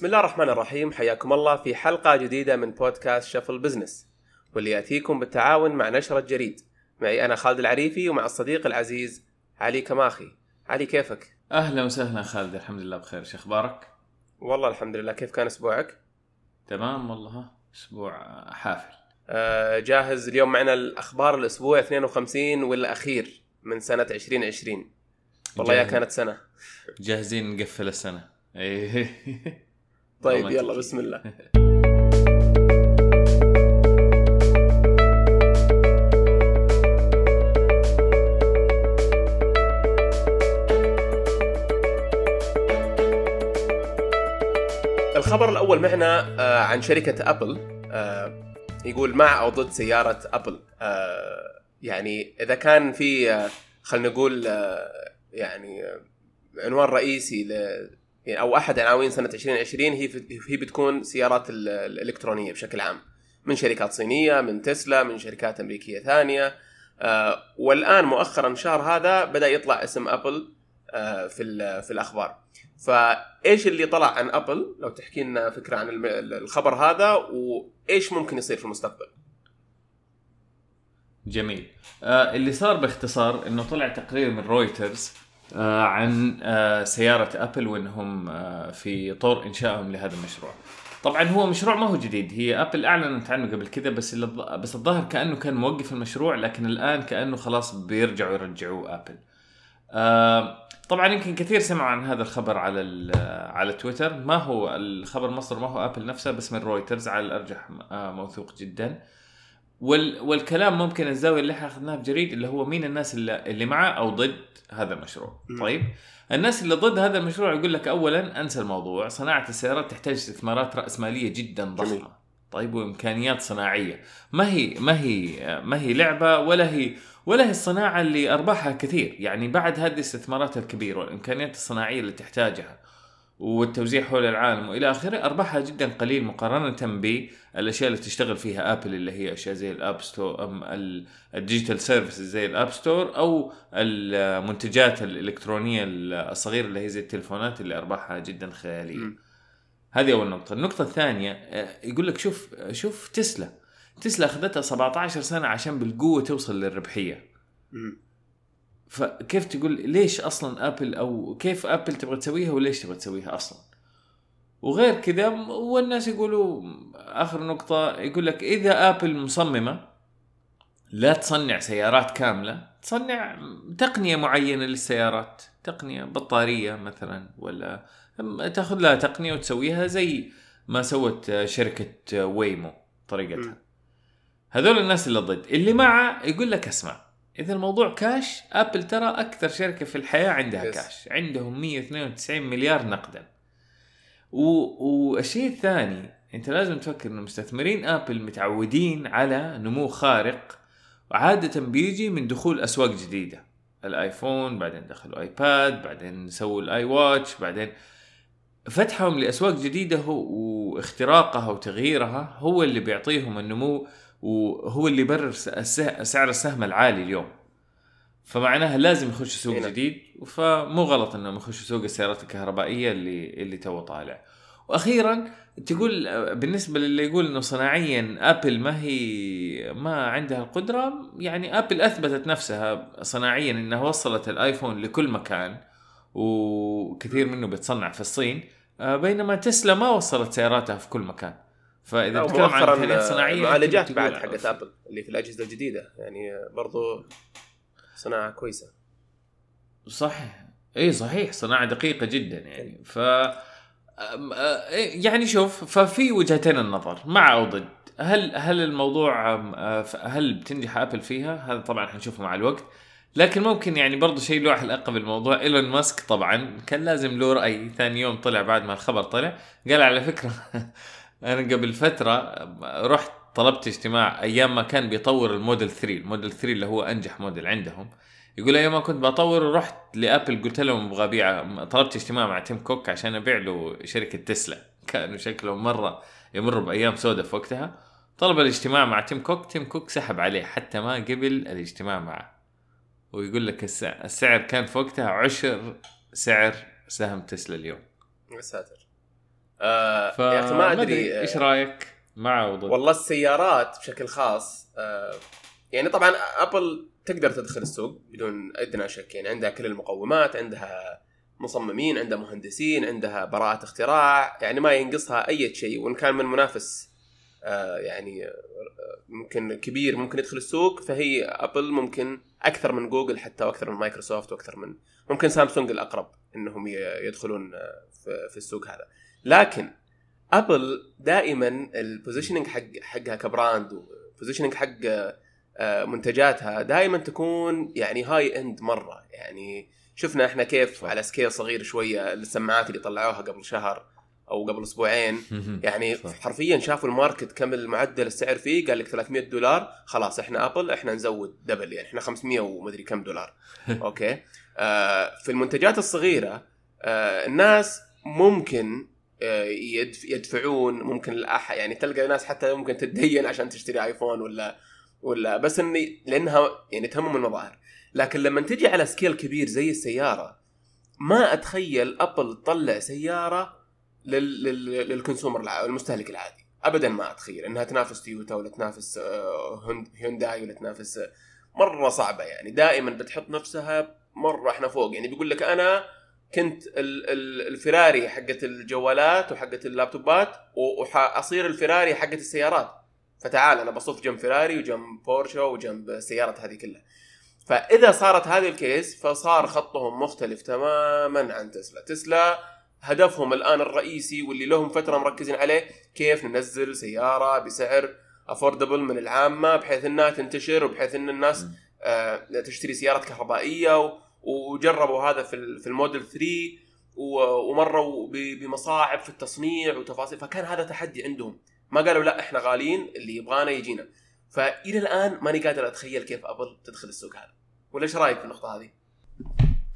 بسم الله الرحمن الرحيم. حياكم الله في حلقة جديدة من بودكاست شفل بزنس واللي يأتيكم بالتعاون مع نشرة جريد. معي أنا خالد العريفي ومع الصديق العزيز علي كماخي. علي كيفك؟ أهلا وسهلا خالد الحمد لله بخير. شو أخبارك؟ والله الحمد لله. كيف كان أسبوعك؟ تمام والله ها أسبوع حافل. آه، جاهز اليوم معنا الأخبار الأسبوع 52 والأخير من سنة 2020 والله يا جاهز. كانت سنة. جاهزين نقفل السنة. إيه. طيب. يلا بسم الله الخبر الأول معنا آه، عن شركة أبل آه، يقول مع أو ضد سيارة أبل آه، يعني إذا كان في خلينا نقول يعني عنوان رئيسي أو أحد عناوين سنة 2020 هي هي بتكون سيارات ال- الإلكترونية بشكل عام من شركات صينية من تسلا من شركات أمريكية ثانية. آه والآن مؤخرا الشهر هذا بدأ يطلع اسم أبل آه في في الأخبار. فإيش اللي طلع عن أبل؟ لو تحكي لنا فكرة عن الخبر هذا وإيش ممكن يصير في المستقبل؟ جميل. آه اللي صار باختصار إنه طلع تقرير من رويترز عن آه سيارة أبل وإنهم آه في طور إنشائهم لهذا المشروع. طبعا هو مشروع ما هو جديد. هي أبل أعلنت عنه قبل كذا بس بس الظاهر كأنه كان موقف المشروع لكن الآن كأنه خلاص بيرجعوا يرجعوه أبل. آه طبعا يمكن كثير سمعوا عن هذا الخبر على على تويتر. ما هو الخبر مصدر ما هو أبل نفسها بس من رويترز على الأرجح آه موثوق جدا. وال والكلام ممكن الزاوية اللي إحنا أخذناها بجريدة اللي هو مين الناس اللي, اللي معه أو ضد هذا المشروع. طيب؟ الناس اللي ضد هذا المشروع يقول لك اولا أنسى الموضوع صناعة السيارات تحتاج استثمارات راسماليه جدا. ضخمة. طيب؟ وإمكانيات صناعية. ما هي ما هي ما هي لعبة ولا هي ولا هي الصناعة اللي أرباحها كثير. يعني بعد هذه الاستثمارات الكبيرة والإمكانيات الصناعية اللي تحتاجها والتوزيع حول العالم وإلى آخره أرباحها جدا قليل مقارنة بالاشياء اللي تشتغل فيها آبل اللي هي أشياء زي ال App Store ال digital services زي ال App Store أو المنتجات الإلكترونية الصغيرة اللي هي زي التلفونات اللي أرباحها جدا خيالية. هذه أول نقطة، النقطة الثانية آه، يقول لك شوف شوف تسلا تسلا أخذتها 17 سنة عشان بالقوة توصل للربحية. فكيف تقول ليش أصلا ابل أو كيف ابل تبغى تسويها وليش تبغى تسويها أصلا وغير كذا والناس يقولوا آخر نقطة يقول لك إذا ابل مصممة لا تصنع سيارات كاملة تصنع تقنية معينة للسيارات تقنية بطارية مثلا ولا تأخذ لها تقنية وتسويها زي ما سوت شركة ويمو طريقتها. هذول الناس اللي ضد اللي معه يقول لك اسمع إذا الموضوع كاش ابل ترى أكثر شركة في الحياة عندها يس. كاش عندهم 192 مليار نقدا. و... والشيء الثاني أنت لازم تفكر انه مستثمرين ابل متعودين على نمو خارق وعادة بيجي من دخول أسواق جديدة. الآيفون بعدين دخلوا آيباد بعدين سووا ال iWatch بعدين فتحهم لأسواق جديدة هو واختراقها وتغييرها هو اللي بيعطيهم النمو وهو اللي يبرر سعر السهم العالي اليوم. فمعناها لازم يخشوا سوق هنا. جديد فمو غلط إنهم يخشوا سوق السيارات الكهربائية اللي اللي تو طالع. وأخيرا تقول بالنسبة للي يقول إنه صناعيا أبل ما هي ما عندها القدرة يعني أبل أثبتت نفسها صناعيا إنها وصلت الآيفون لكل مكان وكثير منه بيتصنع في الصين بينما تسلا ما وصلت سياراتها في كل مكان. فإذا بتتكلم عن آه، صناعية معالجات تقول- بعد حقت ابل اللي في الأجهزة الجديدة. يعني برضو صناعة كويسة. صحيح. إي صحيح. صناعة دقيقة جدا يعني. ف يعني شوف ففي وجهتين النظر. مع أو ضد. هل هل الموضوع هل بتنجح ابل فيها؟ هذا طبعا حنشوفه مع الوقت. لكن ممكن يعني برضو شيء له علاقه بالموضوع. إيلون ماسك طبعا كان لازم له راي ثاني يوم طلع بعد ما الخبر طلع. قال على فكرة أنا قبل فترة رحت طلبت اجتماع أيام ما كان بيطور الموديل 3 الموديل 3 اللي هو أنجح موديل عندهم. يقول أيام ما كنت بطور رحت لأبل قلت لهم أبغى أبيع طلبت اجتماع مع تيم كوك عشان أبيع له شركة تسلا. كانوا شكلهم مرة يمر بأيام سوداء في وقتها. طلب الاجتماع مع تيم كوك تيم كوك سحب عليه حتى ما قبل الاجتماع معه. ويقول لك السعر, السعر كان في وقتها عشر سعر سهم تسلا اليوم. يا ساتر. آه ف يا أخي ما أدري إيش آه، رأيك مع أو ضد؟ والله السيارات بشكل خاص آه يعني طبعا أبل تقدر تدخل السوق بدون أدنى شك يعني عندها كل المقومات عندها مصممين عندها مهندسين عندها براءة اختراع يعني ما ينقصها أي شيء وإن كان من منافس آه يعني ممكن كبير ممكن يدخل السوق فهي أبل ممكن أكثر من جوجل حتى وأكثر من مايكروسوفت وأكثر من ممكن سامسونج الأقرب إنهم ي- يدخلون في السوق هذا لكن ابل دائما ال positioning حق حقها ك brand وال positioning حق آه، منتجاتها دائما تكون يعني high end مرة. يعني شفنا إحنا كيف على scale صغير شوية السماعات اللي طلعوها قبل شهر أو قبل أسبوعين. يعني صح. حرفيا شافوا ال market كم المعدل السعر فيه قال لك 300 دولار. خلاص إحنا ابل إحنا نزود double يعني إحنا 500 ومدري كم دولار. okay؟ آه في المنتجات الصغيرة آه الناس ممكن يدفعون ممكن الأح يعني تلقى ناس حتى ممكن تتدين عشان تشتري آيفون ولا ولا بس لأنها يعني تهمهم المظاهر. لكن لما تجي على scale كبير زي السيارة ما أتخيل أبل تطلع سيارة لل... لل... لل consumer. المستهلك العادي. ابدا ما أتخيل إنها تنافس تويوتا ولا تنافس آه، هيونداي ولا تنافس مرة صعبة يعني. دائما بتحط نفسها مرة إحنا فوق. يعني بيقول لك أنا كنت ال... ال... الفراري حقت الجوالات وحقت اللابتوبات و- وحأصير الفراري حقت السيارات. فتعال أنا بصف جنب فراري وجنب بورشه وجنب السيارات هذه كلها. فإذا صارت هذه ال case فصار خطهم مختلف تماما عن تسلا. تسلا هدفهم الآن الرئيسي واللي لهم فترة مركزين عليه كيف ننزل سيارة بسعر affordable من العامة بحيث إنها تنتشر وبحيث إن الناس. آه تشتري سيارات كهربائية و- وجربوا هذا في في الموديل 3 و- ومروا بمصاعب في التصنيع وتفاصيل فكان هذا تحدي عندهم. ما قالوا لا إحنا غاليين اللي يبغانا يجينا. فإلى الآن ماني قادر أتخيل كيف أبل تدخل السوق هذا. ولا إيش رأيك في النقطة هذه؟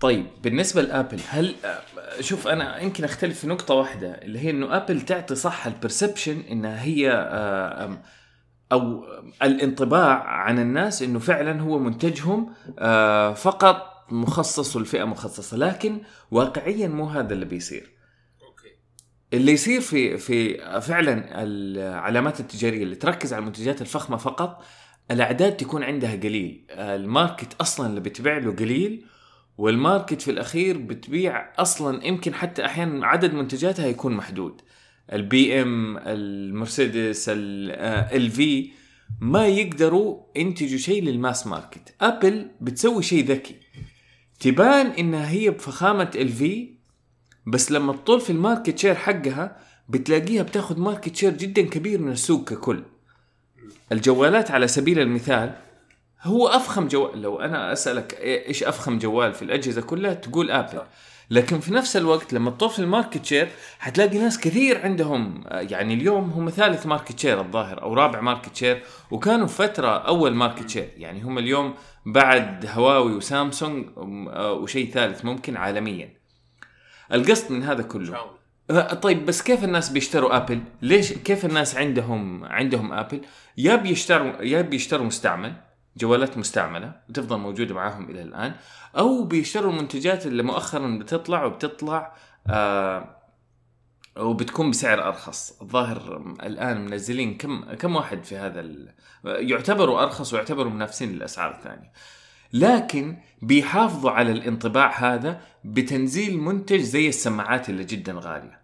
طيب بالنسبة لآبل هل شوف أنا يمكن أختلف في نقطة واحدة اللي هي إنه آبل تعطي صح ال perception إنها هي آه، أو الانطباع عن الناس إنه فعلا هو منتجهم آه، فقط مخصص لفئه مخصصة لكن واقعيا مو هذا اللي بيصير. okay. اللي يصير في في فعلا العلامات التجارية اللي تركز على المنتجات الفخمة فقط الأعداد تكون عندها قليل. ال market أصلا اللي بتبيع له قليل وال market في الأخير بتبيع أصلا يمكن حتى أحيانا عدد منتجاتها يكون محدود. ال BM ال Mercedes ال LV ما يقدروا ينتجوا شيء لل mass market. Apple بتسوي شيء ذكي. تبان إنها هي بفخامة LV بس لما تطول في ال market share حقها بتلاقيها بتاخذ market share جدا كبير من السوق ككل. الجوالات على سبيل المثال هو أفخم جوال. لو أنا أسألك إيش أفخم جوال في الأجهزة كلها؟ تقول Apple لكن في نفس الوقت لما تطول في ال market share حتلاقي ناس كثير عندهم يعني اليوم هم ثالث market share الظاهر أو رابع ماركت شير وكانوا فترة أول market share يعني هم اليوم بعد Huawei و Samsung آه، وشيء ثالث ممكن عالميا القصد من هذا كله آه، طيب بس كيف الناس بيشتروا Apple؟ ليش كيف الناس عندهم عندهم Apple؟ يا بيشتروا يا بيشتروا مستعمل جوالات مستعملة وتفضل موجودة معاهم إلى الآن أو بيشتروا المنتجات اللي مؤخرا بتطلع وبتطلع آه وبتكون بسعر أرخص، الظاهر الآن منزلين كم كم واحد في هذا ال... يعتبروا أرخص ويعتبروا منافسين للأسعار الثانية. لكن بيحافظوا على الانطباع هذا بتنزيل منتج زي السماعات اللي جدا غالية.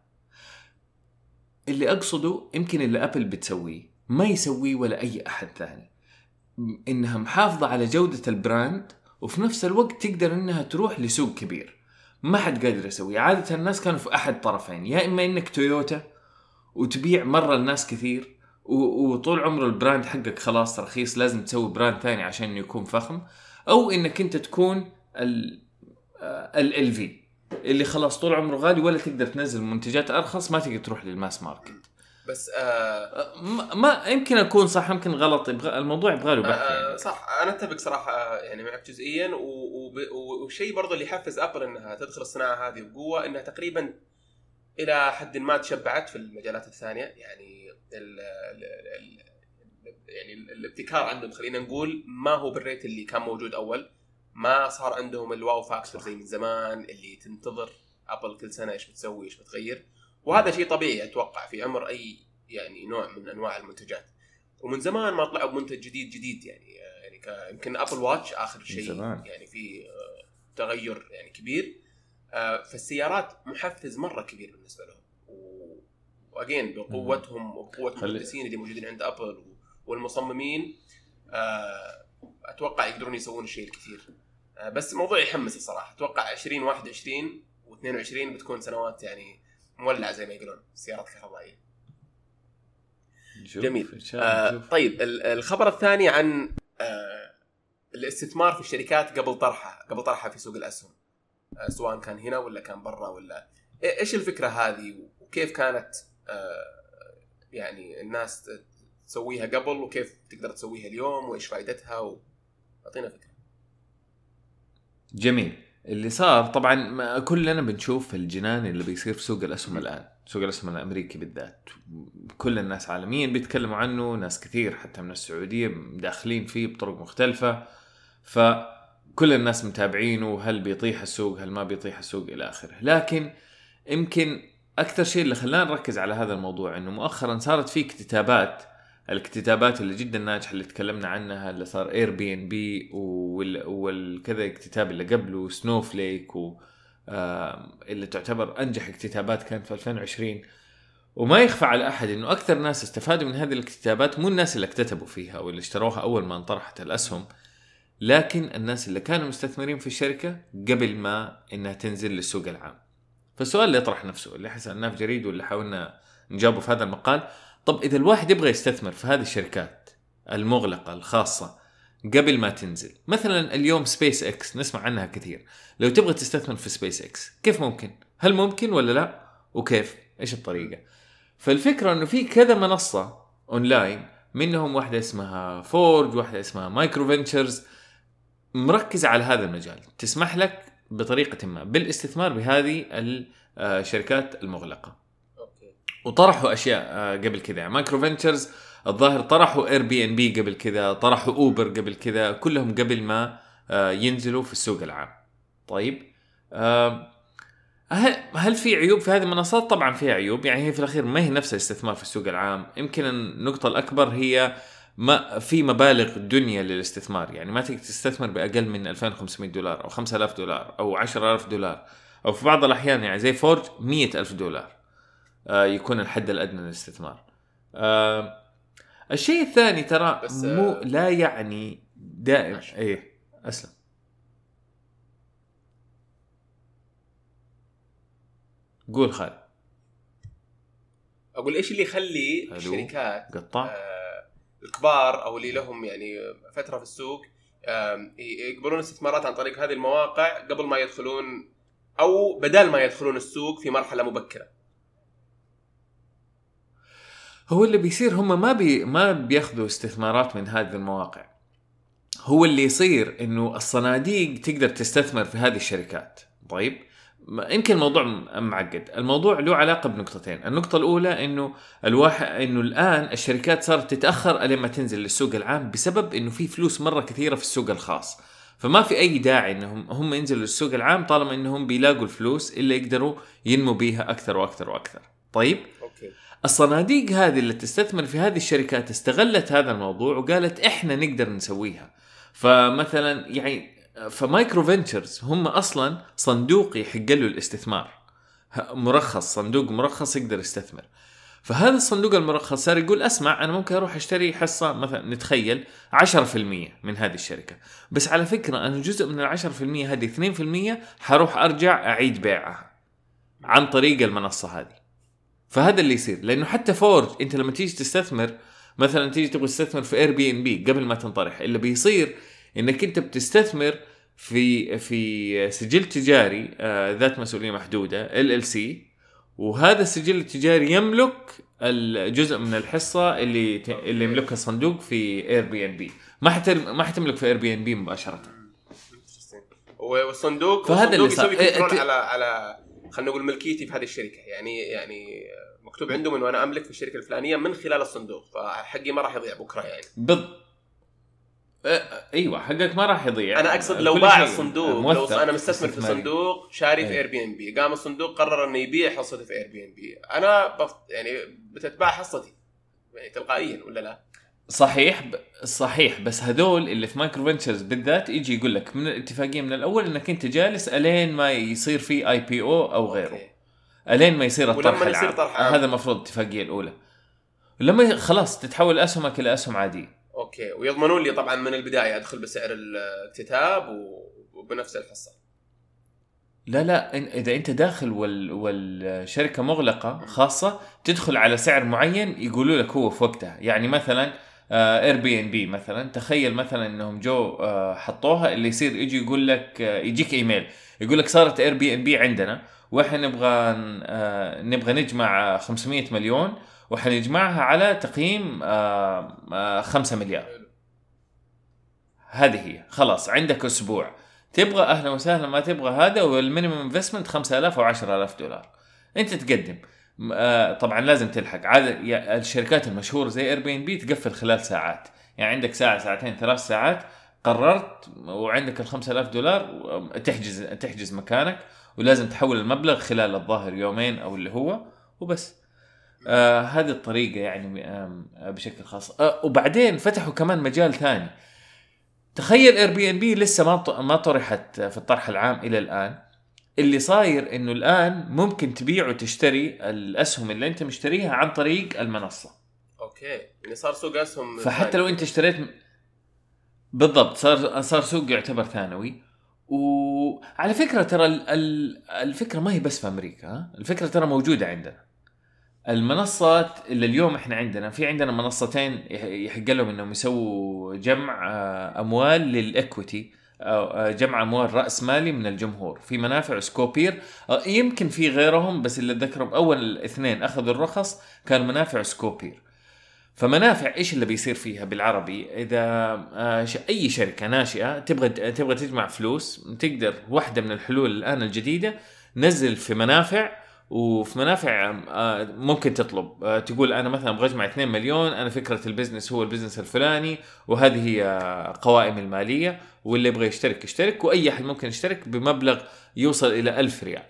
اللي أقصده يمكن اللي أبل بتسويه ما يسويه ولا أي أحد ثاني. إنها محافظة على جودة ال brand وفي نفس الوقت تقدر إنها تروح لسوق كبير. ما حد قادر يسويه، عادة الناس كانوا في أحد طرفين، يا إما إنك تويوتا وتبيع مرة الناس كثير وطول عمر ال brand حقك خلاص رخيص لازم تسوي brand ثاني عشان يكون فخم أو إنك أنت تكون ال LV اللي خلاص طول عمره غالي ولا تقدر تنزل منتجات أرخص ما تقدر تروح لل mass market. بس آه ما- ما يمكن أكون صح يمكن غلط يبغى الموضوع يبغى له بحث آه يعني. صح أنا أتفق صراحة آه، يعني معك جزئيا و- وب- و- والشيء برضه اللي يحفز Apple إنها تدخل الصناعة هذه بقوة إنها تقريبا إلى حد ما تشبعت في المجالات الثانية يعني ال ال ال يعني ال- الابتكار عندهم خلينا نقول ما هو بال rate اللي كان موجود أول ما صار عندهم ال wow factor زي من زمان اللي تنتظر Apple كل سنة إيش بتسوي إيش بتغير وهذا شيء طبيعي أتوقع في عمر أي يعني نوع من أنواع المنتجات. ومن زمان ما طلعوا بمنتج جديد جديد يعني يعني ك- يمكن Apple Watch آخر شيء. يعني في آه، تغير يعني كبير. آه، فالسيارات محفز مرة كبير بالنسبة لهم. و- واجين بقوتهم وقوة المهندسين اللي موجودين عند Apple والمصممين آه، أتوقع يقدرون يسوون الشيء الكثير. آه، بس الموضوع يحمس الصراحة. أتوقع 2021 و22 بتكون سنوات يعني مولعه زي ما يقولون سيارات كهربائية. جميل. آه. طيب ال- الخبر الثاني عن آه الاستثمار في الشركات قبل طرحها قبل طرحها في سوق الأسهم. آه سواء كان هنا ولا كان برا ولا. إيش الفكرة هذه؟ وكيف كانت آه يعني الناس تسويها قبل وكيف تقدر تسويها اليوم وإيش فائدتها؟ و... أعطينا فكرة. جميل. اللي صار طبعا كلنا بنشوف الجنان اللي بيصير في سوق الأسهم الآن سوق الأسهم الأمريكي بالذات. كل الناس عالميا بيتكلموا عنه ناس كثير حتى من السعودية داخلين فيه بطرق مختلفة. فكل الناس متابعينه هل بيطيح السوق هل ما بيطيح السوق إلى آخره. لكن يمكن أكثر شيء اللي خلانا نركز على هذا الموضوع إنه مؤخرا صارت في اكتتابات الاكتتابات اللي جدا ناجحة اللي تكلمنا عنها اللي صار Airbnb والكذا اكتتاب اللي قبله Snowflake اللي تعتبر أنجح اكتتابات كانت في 2020 وما يخفى على أحد إنه أكثر ناس استفادوا من هذه الاكتتابات مو الناس اللي اكتتبوا فيها أو اللي اشتروها أول ما انطرحت الأسهم لكن الناس اللي كانوا مستثمرين في الشركة قبل ما إنها تنزل للسوق العام. فالسؤال اللي يطرح نفسه اللي سألناه في جريد واللي حاولنا نجاوبه في هذا المقال طب إذا الواحد يبغى يستثمر في هذه الشركات المغلقة الخاصة قبل ما تنزل مثلا اليوم سبيس إكس نسمع عنها كثير لو تبغى تستثمر في سبيس إكس كيف ممكن؟ هل ممكن ولا لا؟ وكيف؟ إيش الطريقة؟ فالفكرة إنه في كذا منصة أونلاين منهم واحدة اسمها Forge واحدة اسمها MicroVentures مركزه على هذا المجال. تسمح لك بطريقة ما بالاستثمار بهذه الشركات المغلقة. okay وطرحوا أشياء آه، قبل كذا. يعني MicroVentures الظاهر طرحوا Airbnb قبل كذا طرحوا Uber قبل كذا كلهم قبل ما آه، ينزلوا في السوق العام. طيب آه، هل في عيوب في هذه المنصات؟ طبعا فيها عيوب، يعني هي في الأخير ما هي نفس الاستثمار في السوق العام، يمكن النقطة الأكبر هي ما في مبالغ دنيا للاستثمار، يعني ما تقدر تستثمر بأقل من 2500 دولار أو 5000 دولار أو 10000 دولار. أو في بعض الأحيان يعني زي فورج 100000 دولار. يكون الحد الأدنى للاستثمار. آه، الشيء الثاني ترى بس، مو آه، لا يعني دائم ماشي. إيه أسلم قول خالد أقول إيش اللي يخلي؟ الشركات قطع آه، الكبار أو اللي لهم يعني فترة في السوق آم، يقبلون استثمارات عن طريق هذه المواقع قبل ما يدخلون أو بدال ما يدخلون السوق في مرحلة مبكرة هو اللي بيصير هم ما بي ما بياخذوا استثمارات من هذه المواقع. هو اللي يصير إنه الصناديق تقدر تستثمر في هذه الشركات. طيب يمكن الموضوع معقد. الموضوع له علاقة بنقطتين. النقطة الأولى إنه الواحد إنه الآن الشركات صارت تتأخر لما تنزل للسوق العام بسبب إنه في فلوس مرة كثيرة في السوق الخاص. فما في أي داعي إنهم هم ينزلوا للسوق العام طالما إنهم بيلاقوا الفلوس اللي يقدروا ينمو بيها أكثر وأكثر وأكثر. طيب okay. الصناديق هذه اللي تستثمر في هذه الشركات استغلت هذا الموضوع وقالت إحنا نقدر نسويها. فمثلا يعني ف MicroVentures هم أصلا صندوق يحق له الاستثمار. مرخص صندوق مرخص يقدر يستثمر. فهذا الصندوق المرخص صار يقول أسمع أنا ممكن أروح أشتري حصة مثلا نتخيل 10% من هذه الشركة. بس على فكرة أنا جزء من ال 10% هذه 2% حروح أرجع أعيد بيعها عن طريق المنصة هذه. فهذا اللي يصير. لأنه حتى Forge أنت لما تيجي تستثمر مثلا تيجي تبغى تستثمر في Airbnb قبل ما تنطرح اللي بيصير إنك أنت بتستثمر في في سجل تجاري آه ذات مسؤولية محدودة LLC وهذا السجل التجاري يملك الجزء من الحصة اللي ت- اللي يملكها الصندوق في Airbnb ما حت ما حتملك في Airbnb مباشره والصندوق فهذا اللي صار. يسوي إيه، control أنت- على على خلينا نقول ملكيتي في هذه الشركة يعني يعني مكتوب عندهم إنه أنا أملك في الشركة الفلانية من خلال الصندوق فحقي ما راح يضيع بكرة يعني بال... آه، أيوه حقك ما راح يضيع أنا أقصد لو باع الصندوق لو أنا مستثمر في. صندوق شاري في. Airbnb قام الصندوق قرر إنه يبيع حصته في Airbnb أنا بف... يعني بتتباع حصتي يعني تلقائيا ولا لا؟ صحيح ب... صحيح بس هذول اللي في MicroVentures بالذات يجي يقول لك من الاتفاقية من الأول إنك أنت جالس ألين ما يصير في IPO أو غيره. أوكي. ألين ما يصير ولما الطرح يصير العام. طرح. هذا المفروض الاتفاقية الأولى. لما خلاص تتحول اسهمك إلى أسهم عادية. أوكي ويضمنون لي طبعا من البداية أدخل بسعر الاكتتاب وبنفس الحصة. لا لا إذا أنت داخل وال... والشركة مغلقة خاصة تدخل على سعر معين يقولوا لك هو في وقتها. يعني مثلا Airbnb مثلا. تخيل مثلا إنهم جو آه، حطوها اللي يصير يجي يقول لك آه، يجيك إيميل. يقول لك صارت Airbnb عندنا. وإحنا نبغى آه، نبغى نجمع 500 مليون. وحنجمعها على تقييم آه، آه، 5 مليار. هذه هي. خلاص عندك أسبوع. تبغى أهلا وسهلا ما تبغى هذا وال minimum investment 5000 أو 10000 دولار. أنت تقدم. طبعا لازم تلحق. عاد الشركات المشهورة زي Airbnb تقفل خلال ساعات. يعني عندك ساعة ساعتين ثلاث ساعات قررت وعندك ال 5000 دولار تحجز تحجز مكانك ولازم تحول المبلغ خلال الظاهر يومين أو اللي هو وبس. آه هذه الطريقة يعني آه بشكل خاص. آه وبعدين فتحوا كمان مجال ثاني. تخيل Airbnb لسه ما ما طرحت في الطرح العام إلى الآن. اللي صاير إنه الآن ممكن تبيع وتشتري الأسهم اللي أنت مشتريها عن طريق المنصة. أوكي. يعني صار سوق أسهم فحتى لو أنت اشتريت بالضبط صار صار سوق يعتبر ثانوي. وعلى فكرة ترى ال- ال- الفكرة ما هي بس في أمريكا؟ الفكرة ترى موجودة عندنا. المنصات اللي اليوم إحنا عندنا في عندنا منصتين يح- يحق لهم إنهم يسووا جمع آه، أموال للإكويتي. آه، جمع أموال رأس مالي من الجمهور. في منافع سكوبير آه، يمكن في غيرهم بس اللي اتذكرهم اول اثنين أخذوا الرخص كان منافع سكوبير. فمنافع إيش اللي بيصير فيها بالعربي؟ إذا آه، أي شركة ناشئة تبغى تبغى تجمع فلوس تقدر واحدة من الحلول الآن الجديدة نزل في منافع وفي منافع آه، ممكن تطلب. آه، تقول أنا مثلا أبغى أجمع 2 مليون أنا فكرة ال business هو ال business الفلاني وهذه هي آه، قوائم المالية واللي يبغى يشترك يشترك وأي أحد ممكن يشترك بمبلغ يوصل إلى 1000 ريال.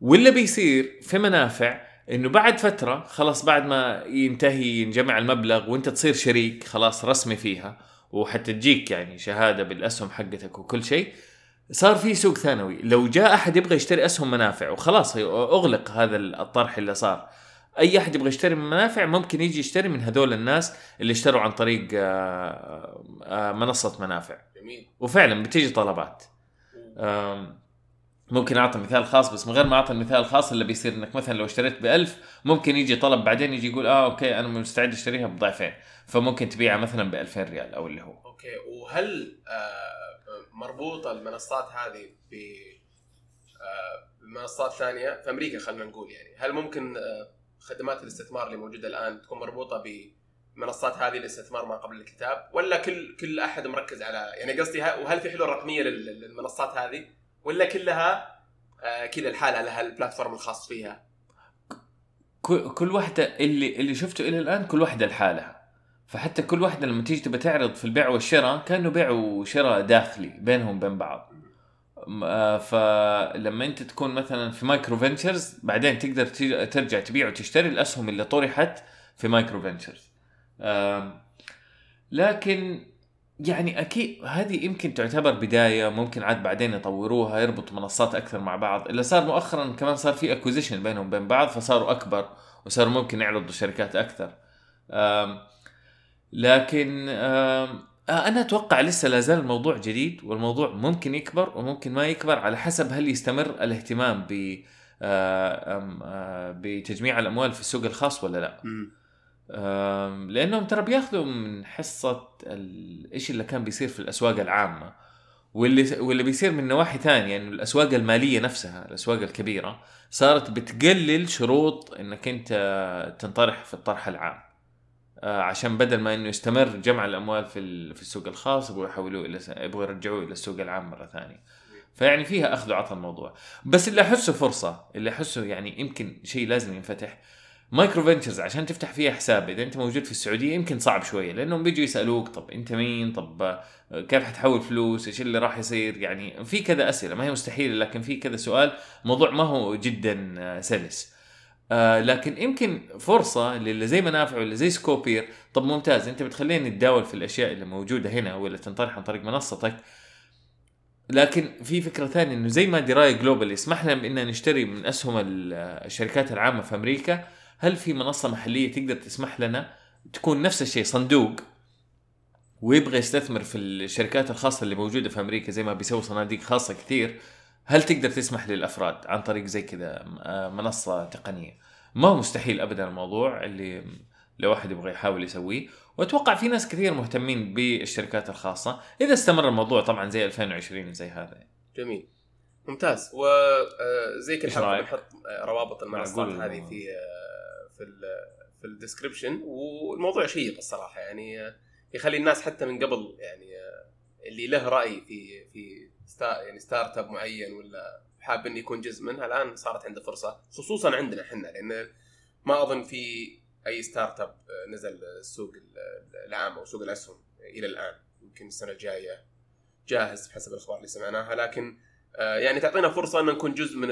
واللي بيصير في منافع إنه بعد فترة خلاص بعد ما ينتهي ينجمع المبلغ وأنت تصير شريك خلاص رسمي فيها وحتى تجيك يعني شهادة بالأسهم حقتك وكل شيء صار في سوق ثانوي. لو جاء أحد يبغى يشتري أسهم منافع وخلاص أغلق هذا الطرح اللي صار. أي أحد يبغى يشتري من منافع ممكن يجي يشتري من هذول الناس اللي اشتروا عن طريق آه، آه، منصة منافع. جميل. وفعلا بتيجي طلبات. ممكن أعطي مثال خاص بس من غير ما أعطي المثال الخاص اللي بيصير إنك مثلا لو اشتريت ب 1000 ممكن يجي طلب بعدين يجي يقول آه أوكي أنا مستعد أشتريها بضعفين. فممكن تبيعها مثلا ب 2000 ريال أو اللي هو. أوكي. وهل آه، مربوطة المنصات هذه ب آه، بمنصات ثانية في أمريكا خلينا نقول يعني. هل ممكن آه، خدمات الاستثمار اللي موجودة الآن تكون مربوطة بمنصات هذه الاستثمار ما قبل الكتاب؟ ولا كل كل أحد مركز على يعني قصدي وهل في حلول رقمية لل- للمنصات هذه؟ ولا كلها آه، كذا الحالة لها البلاتفورم الخاص فيها؟ كل واحدة اللي اللي شفته إلى الآن كل واحدة لحالها. فحتى كل واحدة لما تيجي تبى تعرض في البيع والشراء كأنه بيع وشراء داخلي بينهم وبين بعض. آه، فلما أنت تكون مثلا في MicroVentures بعدين تقدر ترجع تبيع وتشتري الأسهم اللي طرحت في MicroVentures آم، لكن يعني أكيد هذه يمكن تعتبر بداية ممكن عاد بعدين يطوروها يربطوا منصات أكثر مع بعض. اللي صار مؤخرا كمان صار في acquisition بينهم وبين بعض فصاروا أكبر وصاروا ممكن يعرضوا شركات أكثر. لكن آه، أنا أتوقع لسه لا زال الموضوع جديد والموضوع ممكن يكبر وممكن ما يكبر على حسب هل يستمر الاهتمام ب آه، آه، بتجميع الأموال في السوق الخاص ولا لا. لأنهم ترى بياخذوا من حصة الشيء اللي كان بيصير في الأسواق العامة واللي واللي بيصير من نواحي ثانية انه الأسواق المالية نفسها الأسواق الكبيرة صارت بتقلل شروط إنك أنت تنطرح في الطرح العام. عشان بدل ما إنه يستمر جمع الأموال في في السوق الخاص يبغوا يحولوه إلى يبغوا يرجعوه إلى السوق العام مرة ثانية. فيعني فيها أخذ وعطى الموضوع. بس اللي أحسه فرصة اللي أحسه يعني يمكن شيء لازم ينفتح. MicroVentures عشان تفتح فيها حساب إذا أنت موجود في السعودية يمكن صعب شوية لأنهم بيجوا يسألوك طب أنت مين؟ طب آه، كيف حتحول فلوس؟ إيش اللي راح يصير؟ يعني في كذا أسئلة ما هي مستحيلة لكن في كذا سؤال. موضوع ما هو جدا آه، سلس. آه لكن يمكن فرصة للي زي منافع ولا زي سكوبير. طب ممتاز انت بتخليني نتداول في الأشياء اللي موجودة هنا ولا تنطرح عن طريق منصتك. لكن في فكرة ثانية إنه زي ما دراية جلوبال يسمح لنا بان نشتري من أسهم الشركات العامة في أمريكا هل في منصة محلية تقدر تسمح لنا تكون نفس الشيء صندوق ويبغى يستثمر في الشركات الخاصة اللي موجودة في أمريكا زي ما بيسوي صناديق خاصة كثير هل تقدر تسمح للأفراد عن طريق زي كذا آه، منصة تقنية؟ ما هو مستحيل ابدا الموضوع اللي لو واحد يبغى يحاول يسويه. وأتوقع في ناس كثير مهتمين بالشركات الخاصة. إذا استمر الموضوع طبعا زي 2020 زي هذا. جميل. ممتاز. وزي كل إيش حلقه؟ بنحط آه، روابط المنصات. هذه في آه، في ال في ال description والموضوع شيق الصراحة يعني آه، يخلي الناس حتى من قبل يعني آه، اللي له رأي في في sta يعني startup معين ولا حاب إنه يكون جزء منها الآن صارت عنده فرصة خصوصا عندنا إحنا لأن ما أظن في أي startup نزل السوق ال- العام أو سوق الاسهم إلى الآن يمكن السنة الجاية جاهز بحسب الأخبار اللي سمعناها لكن آه، يعني تعطينا فرصة إن نكون جزء من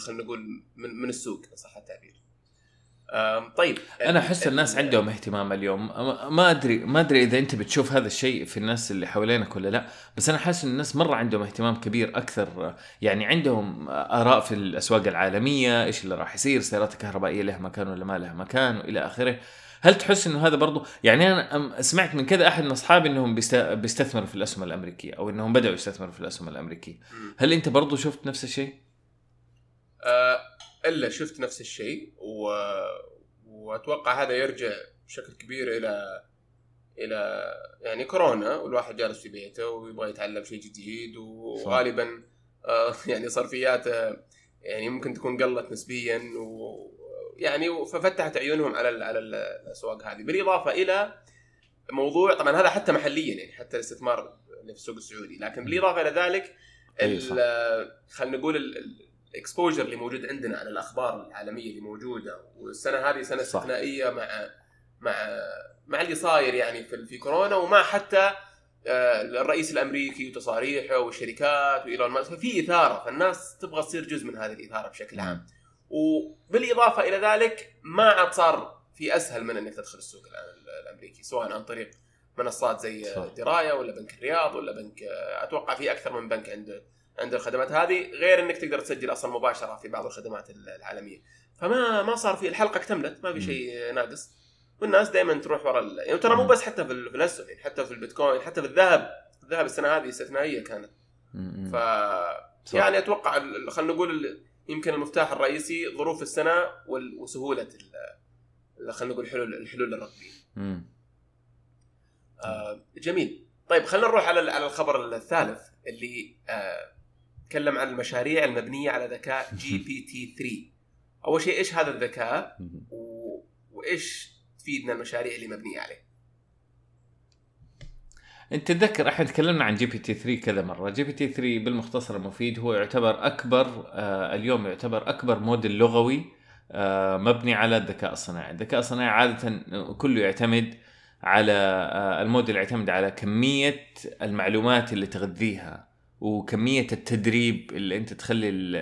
خلينا نقول من, من السوق صح التعبير. طيب أنا أحس الناس عندهم اهتمام اليوم. ما- أدري ما أدري إذا أنت بتشوف هذا الشيء في الناس اللي حوالينك ولا لا بس أنا حاسس إن الناس مرة عندهم اهتمام كبير أكثر يعني عندهم آراء في الأسواق العالمية إيش اللي راح يصير السيارات الكهربائية لها مكان ولا ما لها مكان وإلى آخره. هل تحس إنه هذا برضو يعني أنا سمعت من كذا أحد من أصحابي إنهم بيست- بيستثمروا في الأسهم الأمريكية أو إنهم بدأوا يستثمروا في الأسهم الأمريكية. هل أنت برضو شفت نفس الشيء؟ آه، إلا شفت نفس الشيء و... وأتوقع هذا يرجع بشكل كبير إلى إلى يعني كورونا والواحد جالس في بيته ويبغى يتعلم شيء جديد وغالبا آه، يعني صرفياته يعني ممكن تكون قلت نسبيا ويعني ففتحت عيونهم على ال- على ال- الأسواق هذه. بالإضافة إلى موضوع طبعا هذا حتى محليا يعني حتى الاستثمار اللي في السوق السعودي. لكن بالإضافة إلى ذلك صح. خلينا نقول الاكسبوجر اللي موجود عندنا على الأخبار العالمية اللي موجودة والسنة هذه سنة. استثنائية مع مع مع اللي صاير يعني في في كورونا ومع حتى آه، الرئيس الأمريكي وتصاريحه والشركات وإيلون ماسك ففي إثارة فالناس تبغى تصير جزء من هذه الإثارة بشكل عام وبالإضافة إلى ذلك ما عاد صار في أسهل من إنك تدخل السوق الأمريكي سواء عن طريق منصات زي صح. دراية ولا بنك الرياض ولا بنك آه، أتوقع في أكثر من بنك عنده عنده الخدمات هذه غير إنك تقدر تسجل أصلا مباشرة في بعض الخدمات العالمية فما ما صار في الحلقة اكتملت ما في. شيء ناقص والناس دائما تروح ورا ال- يعني ترى مو بس حتى في ال- في الاسهم يعني حتى في البيتكوين حتى في الذهب الذهب السنة هذه استثنائية كانت. ف صح. يعني أتوقع ال- خلينا نقول ال- يمكن المفتاح الرئيسي ظروف السنة وال- وسهولة ال- خلينا نقول حلول الحلول الرقمية. آه جميل طيب خلينا نروح على على الخبر الثالث اللي آه تكلم عن المشاريع المبنية على ذكاء GPT 3 أول شيء إيش هذا الذكاء. و... وإيش تفيدنا المشاريع اللي مبنية عليه؟ أنت تتذكر إحنا تكلمنا عن GPT 3 كذا مرة، GPT 3 بالمختصر المفيد هو يعتبر أكبر آه اليوم يعتبر أكبر موديل لغوي آه مبني على الذكاء الصناعي، الذكاء الصناعي عادة كله يعتمد على آه الموديل يعتمد على كمية المعلومات اللي تغذيها. وكمية التدريب اللي أنت تخلي ال-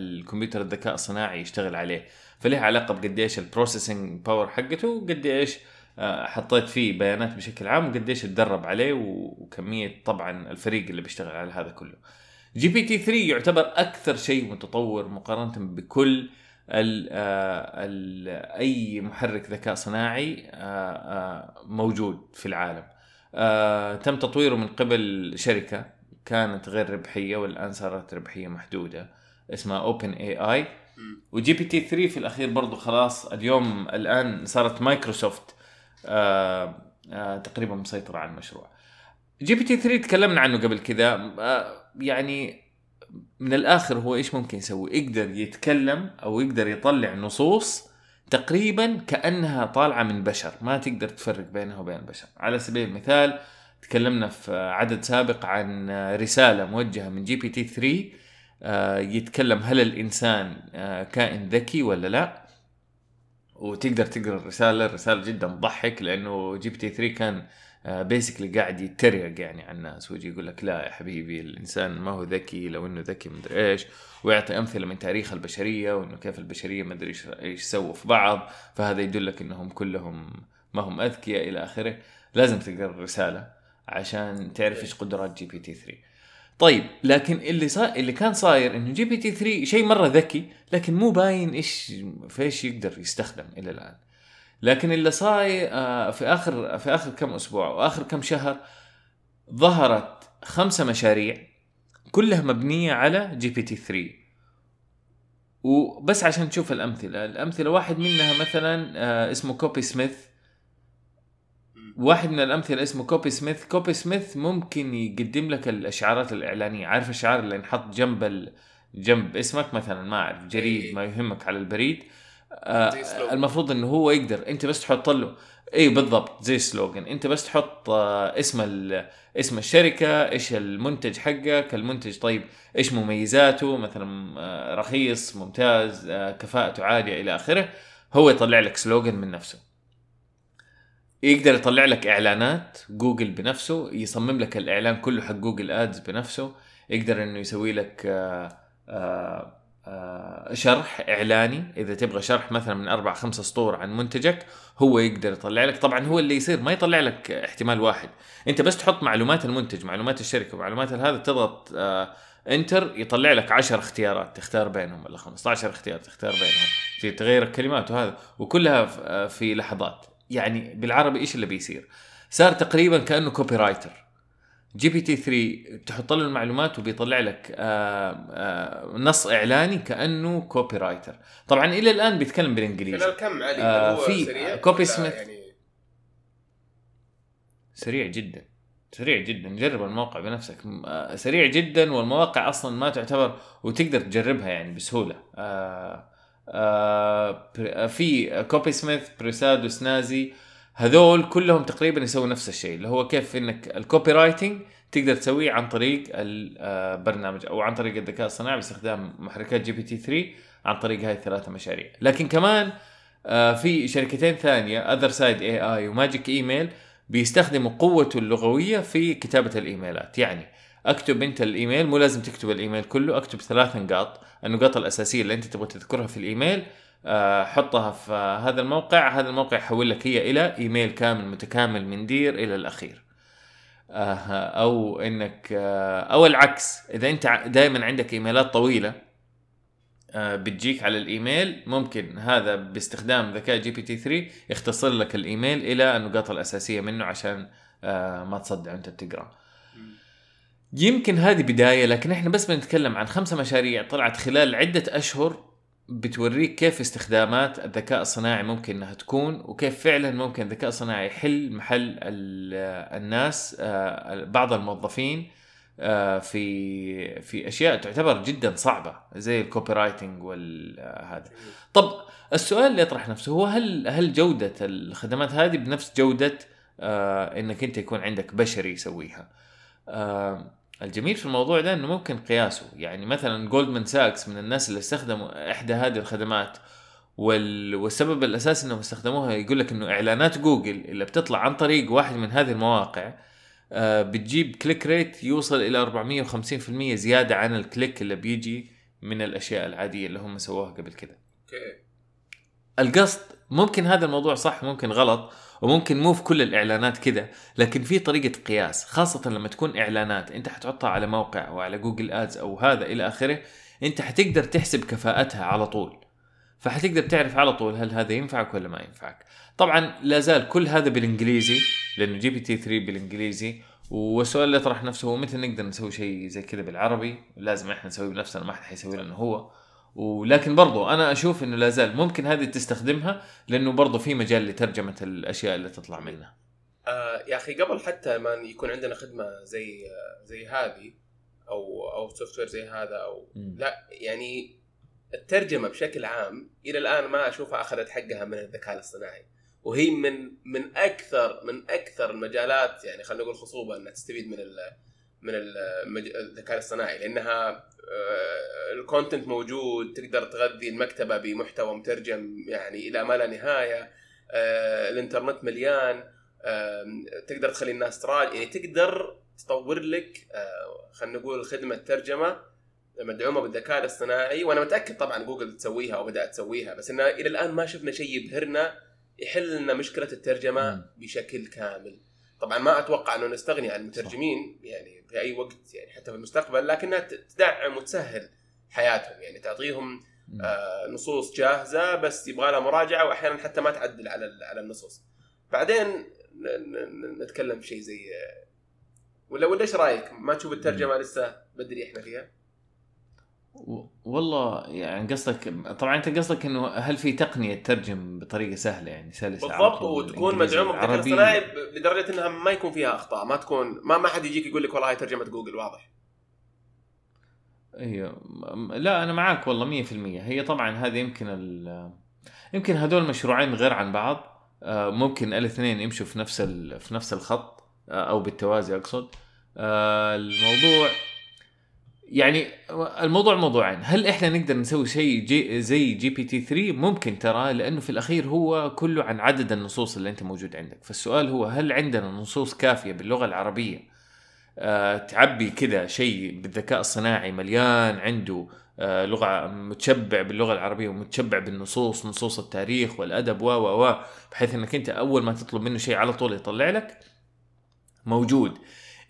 الكمبيوتر الذكاء الصناعي يشتغل عليه، فلها علاقة بقديش ال processing power حقته وقديش آه، حطيت فيه بيانات بشكل عام وقديش اتدرب عليه وكمية طبعا الفريق اللي بيشتغل على هذا كله. GPT 3 يعتبر أكثر شيء متطور مقارنة بكل ال ال أي محرك ذكاء صناعي آه، آه، موجود في العالم. آه، تم تطويره من قبل شركة كانت غير ربحية والآن صارت ربحية محدودة اسمها OpenAI. و GPT 3 في الأخير برضو خلاص اليوم الآن صارت مايكروسوفت آه آه تقريبا مسيطرة على المشروع. GPT 3 تكلمنا عنه قبل كذا. آه يعني من الآخر هو إيش ممكن يسوي؟ يقدر يتكلم أو يقدر يطلع نصوص تقريبا كأنها طالعة من بشر. ما تقدر تفرق بينها وبين البشر. على سبيل المثال تكلمنا في عدد سابق عن رسالة موجهة من GPT 3 آه، يتكلم هل الإنسان آه، كائن ذكي ولا لا؟ وتقدر تقرأ الرسالة الرسالة جدا تضحك لأنه GPT 3 كان basically قاعد يتريق يعني على الناس ويجي يقول لك لا يا حبيبي الإنسان ما هو ذكي لو إنه ذكي مدري إيش ويعطي أمثلة من تاريخ البشرية وإنه كيف البشرية ما أدري إيش إيش سووا في بعض فهذا يدلك إنهم كلهم ما هم أذكياء إلى آخره. لازم تقرأ الرسالة. عشان تعرف إيش قدرات GPT 3 طيب لكن اللي صار اللي كان صاير إنه GPT 3 شيء مرة ذكي لكن مو باين إيش في إيش يقدر يستخدم إلى الآن. لكن اللي صاير آه، في آخر في آخر كم أسبوع واخر كم شهر ظهرت خمسة مشاريع كلها مبنية على GPT 3 وبس عشان تشوف الأمثلة الأمثلة واحد منها مثلا آه، اسمه Copysmith واحد من الأمثلة اسمه Copysmith. Copysmith ممكن يقدم لك الشعارات الإعلانية. عارف الشعار اللي ينحط جنب ال... جنب اسمك مثلا؟ ما أعرف. جريد إيه. ما يهمك على البريد. آه. المفروض إنه هو يقدر. أنت بس تحط له. اي بالضبط. زي slogan أنت بس تحط آه اسم ال- اسم الشركة إيش المنتج حقك المنتج طيب إيش مميزاته مثلا آه رخيص ممتاز آه كفاءته عالية إلى آخره. هو يطلع لك slogan من نفسه. يقدر يطلع لك إعلانات جوجل بنفسه يصمم لك الإعلان كله حق Google Ads بنفسه يقدر إنه يسوي لك آه، آه، آه، شرح إعلاني. إذا تبغى شرح مثلا من أربع خمسة سطور عن منتجك هو يقدر يطلع لك. طبعا هو اللي يصير ما يطلع لك احتمال واحد. أنت بس تحط معلومات المنتج معلومات الشركة معلومات هذا تضغط enter يطلع لك 10 اختيارات. تختار بينهم ولا 15 اختيار تختار بينهم. تغير الكلمات وهذا وكلها في لحظات. يعني بالعربي إيش اللي بيصير؟ صار تقريبا كأنه copywriter GPT 3 تحط له المعلومات وبيطلع لك آه آه نص إعلاني كأنه copywriter طبعا إلى الآن بيتكلم بالإنجليزي. خلال كم علي آه، في Copy ولا سميث. يعني سريع جدا. سريع جدا. جرب الموقع بنفسك. سريع جدا والمواقع أصلا ما تعتبر وتقدر تجربها يعني بسهولة. آه، في Copysmith Persado Snazzy هذول كلهم تقريبا يسووا نفس الشيء اللي هو كيف إنك ال copywriting تقدر تسويه عن طريق البرنامج أو عن طريق الذكاء الصناعي باستخدام محركات GPT 3 عن طريق هاي الثلاثه مشاريع. لكن كمان آه، في شركتين ثانية OthersideAI و Magic Email بيستخدموا قوته اللغوية في كتابة الإيميلات. يعني اكتب انت الايميل مو لازم تكتب الايميل كله اكتب ثلاث نقاط النقاط الأساسية اللي انت تبغى تذكرها في الايميل آه، حطها في هذا الموقع هذا الموقع يحول لك هي إلى ايميل كامل متكامل من dear إلى الأخير. آه، أو إنك آه، أو العكس إذا أنت دائما عندك إيميلات طويلة بتجيك على الإيميل ممكن هذا باستخدام ذكاء GPT 3 يختصر لك الإيميل إلى النقاط الأساسية منه عشان ما تصدع وأنت بتقرأ. يمكن هذه بداية لكن إحنا بس بنتكلم عن خمسة مشاريع طلعت خلال عدة أشهر بتوريك كيف استخدامات الذكاء الصناعي ممكن إنها تكون وكيف فعلا ممكن الذكاء الصناعي يحل محل ال- الناس آه، بعض الموظفين آه، في في أشياء تعتبر جدا صعبة زي ال copywriting والهذا طب السؤال اللي يطرح نفسه هو هل هل جودة الخدمات هذه بنفس جودة آه إنك أنت يكون عندك بشري يسويها؟ الجميل في الموضوع ده إنه ممكن قياسه. يعني مثلا جولدمان ساكس من الناس اللي استخدموا إحدى هذه الخدمات وال... والسبب الأساسي إنهم استخدموها يقول لك إنه إعلانات جوجل اللي بتطلع عن طريق واحد من هذه المواقع آه بتجيب click rate يوصل إلى 450% زيادة عن ال click اللي بيجي من الأشياء العادية اللي هم سووها قبل كده. okay. القصد ممكن هذا الموضوع صح ممكن غلط. وممكن مو في كل الإعلانات كده لكن في طريقة قياس خاصة لما تكون إعلانات أنت حتحطها على موقع أو على Google Ads أو هذا إلى آخره أنت حتقدر تحسب كفاءتها على طول. فحتقدر تعرف على طول هل هذا ينفعك ولا ما ينفعك. طبعا لا زال كل هذا بالإنجليزي لأنه GPT 3 بالإنجليزي والسؤال اللي يطرح نفسه هو متى نقدر نسوي شيء زي كذا بالعربي؟ لازم إحنا نسويه بنفسنا ما حد حيسوي لنا هو. ولكن برضو أنا أشوف إنه لا زال ممكن هذه تستخدمها لأنه برضو في مجال لترجمة الأشياء اللي تطلع منها آه يا أخي قبل حتى ما يكون عندنا خدمة زي زي هذه أو أو software زي هذا أو مم. لا يعني الترجمة بشكل عام إلى الآن ما أشوفها أخذت حقها من الذكاء الاصطناعي وهي من من أكثر من أكثر المجالات يعني خلينا نقول خصوبة إنها تستفيد من من الذكاء الاصطناعي لأنها ال content موجود تقدر تغذي المكتبة بمحتوى مترجم يعني إلى ما لا نهاية آه، الإنترنت مليان آم، تقدر تخلي الناس تراجع يعني تقدر تطور لك آه، خلينا نقول خدمة ترجمة مدعومة بالذكاء الاصطناعي وأنا متأكد طبعا جوجل تسويها أو بدأت تسويها بس إنه إلى الآن ما شفنا شيء يبهرنا يحل لنا مشكلة الترجمة. بشكل كامل طبعا ما أتوقع إنه نستغني عن المترجمين يعني في أي وقت يعني حتى في المستقبل لكنها تدعم وتسهل حياتهم يعني تعطيهم. آه، نصوص جاهزة بس يبغى لها مراجعة واحيانا حتى ما تعدل على على النصوص بعدين نتكلم في شيء زي ولا ولا إيش رأيك؟ ما تشوف الترجمة لسه بدري إحنا فيها؟ والله يعني قصدك طبعا أنت قصدك إنه هل في تقنية تترجم بطريقة سهلة يعني سلسة بالضبط وتكون مدعومة بالذكاء. الاصطناعي لدرجه إنها ما يكون فيها أخطاء ما تكون ما ما حد يجيك يقول لك والله هاي ترجمة جوجل واضح. أيوه لا أنا معاك والله 100% هي طبعا هذه يمكن ال يمكن هذول مشروعين غير عن بعض. آه، ممكن الاثنين يمشوا في نفس ال... في نفس الخط آه، أو بالتوازي أقصد. آه، الموضوع يعني الموضوع موضوعين. هل إحنا نقدر نسوي شيء جي زي GPT 3 ممكن ترى لأنه في الأخير هو كله عن عدد النصوص اللي أنت موجود عندك. فالسؤال هو هل عندنا نصوص كافية باللغة العربية؟ آه، تعبي كذا شيء بالذكاء الصناعي مليان عنده آه، لغة متشبع باللغة العربية ومتشبع بالنصوص نصوص التاريخ والأدب و و و بحيث إنك أنت أول ما تطلب منه شيء على طول يطلع لك موجود.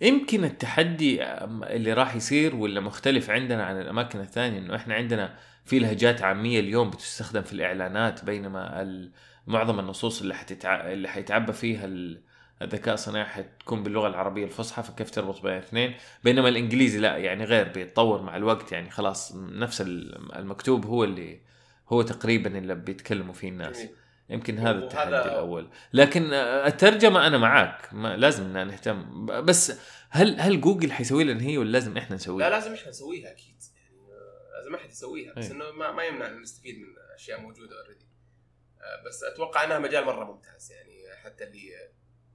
يمكن التحدي اللي راح يصير ولا مختلف عندنا عن الأماكن الثانية إنه إحنا عندنا في لهجات عامية اليوم بتستخدم في الإعلانات بينما معظم النصوص اللي حتتع... اللي حيتعبى فيها ال- الذكاء الصناعي حتكون باللغة العربية الفصحى فكيف تربط بين الاثنين بينما الإنجليزي لا يعني غير بيتطور مع الوقت يعني خلاص نفس ال- المكتوب هو اللي هو تقريبا اللي بيتكلموا فيه الناس جميل. يمكن هذا التحدي الأول. لكن آه، الترجمة أنا معاك ما لازم نهتم. بس هل هل جوجل حيسوي لنا هي ولا لازم إحنا نسويها؟ لا لازم إحنا نسويها أكيد. يعني آه، لازم احد يسويها بس أي. إنه ما, ما يمنع إن نستفيد من أشياء موجودة already بس أتوقع إنها مجال مرة ممتاز. يعني حتى اللي آه،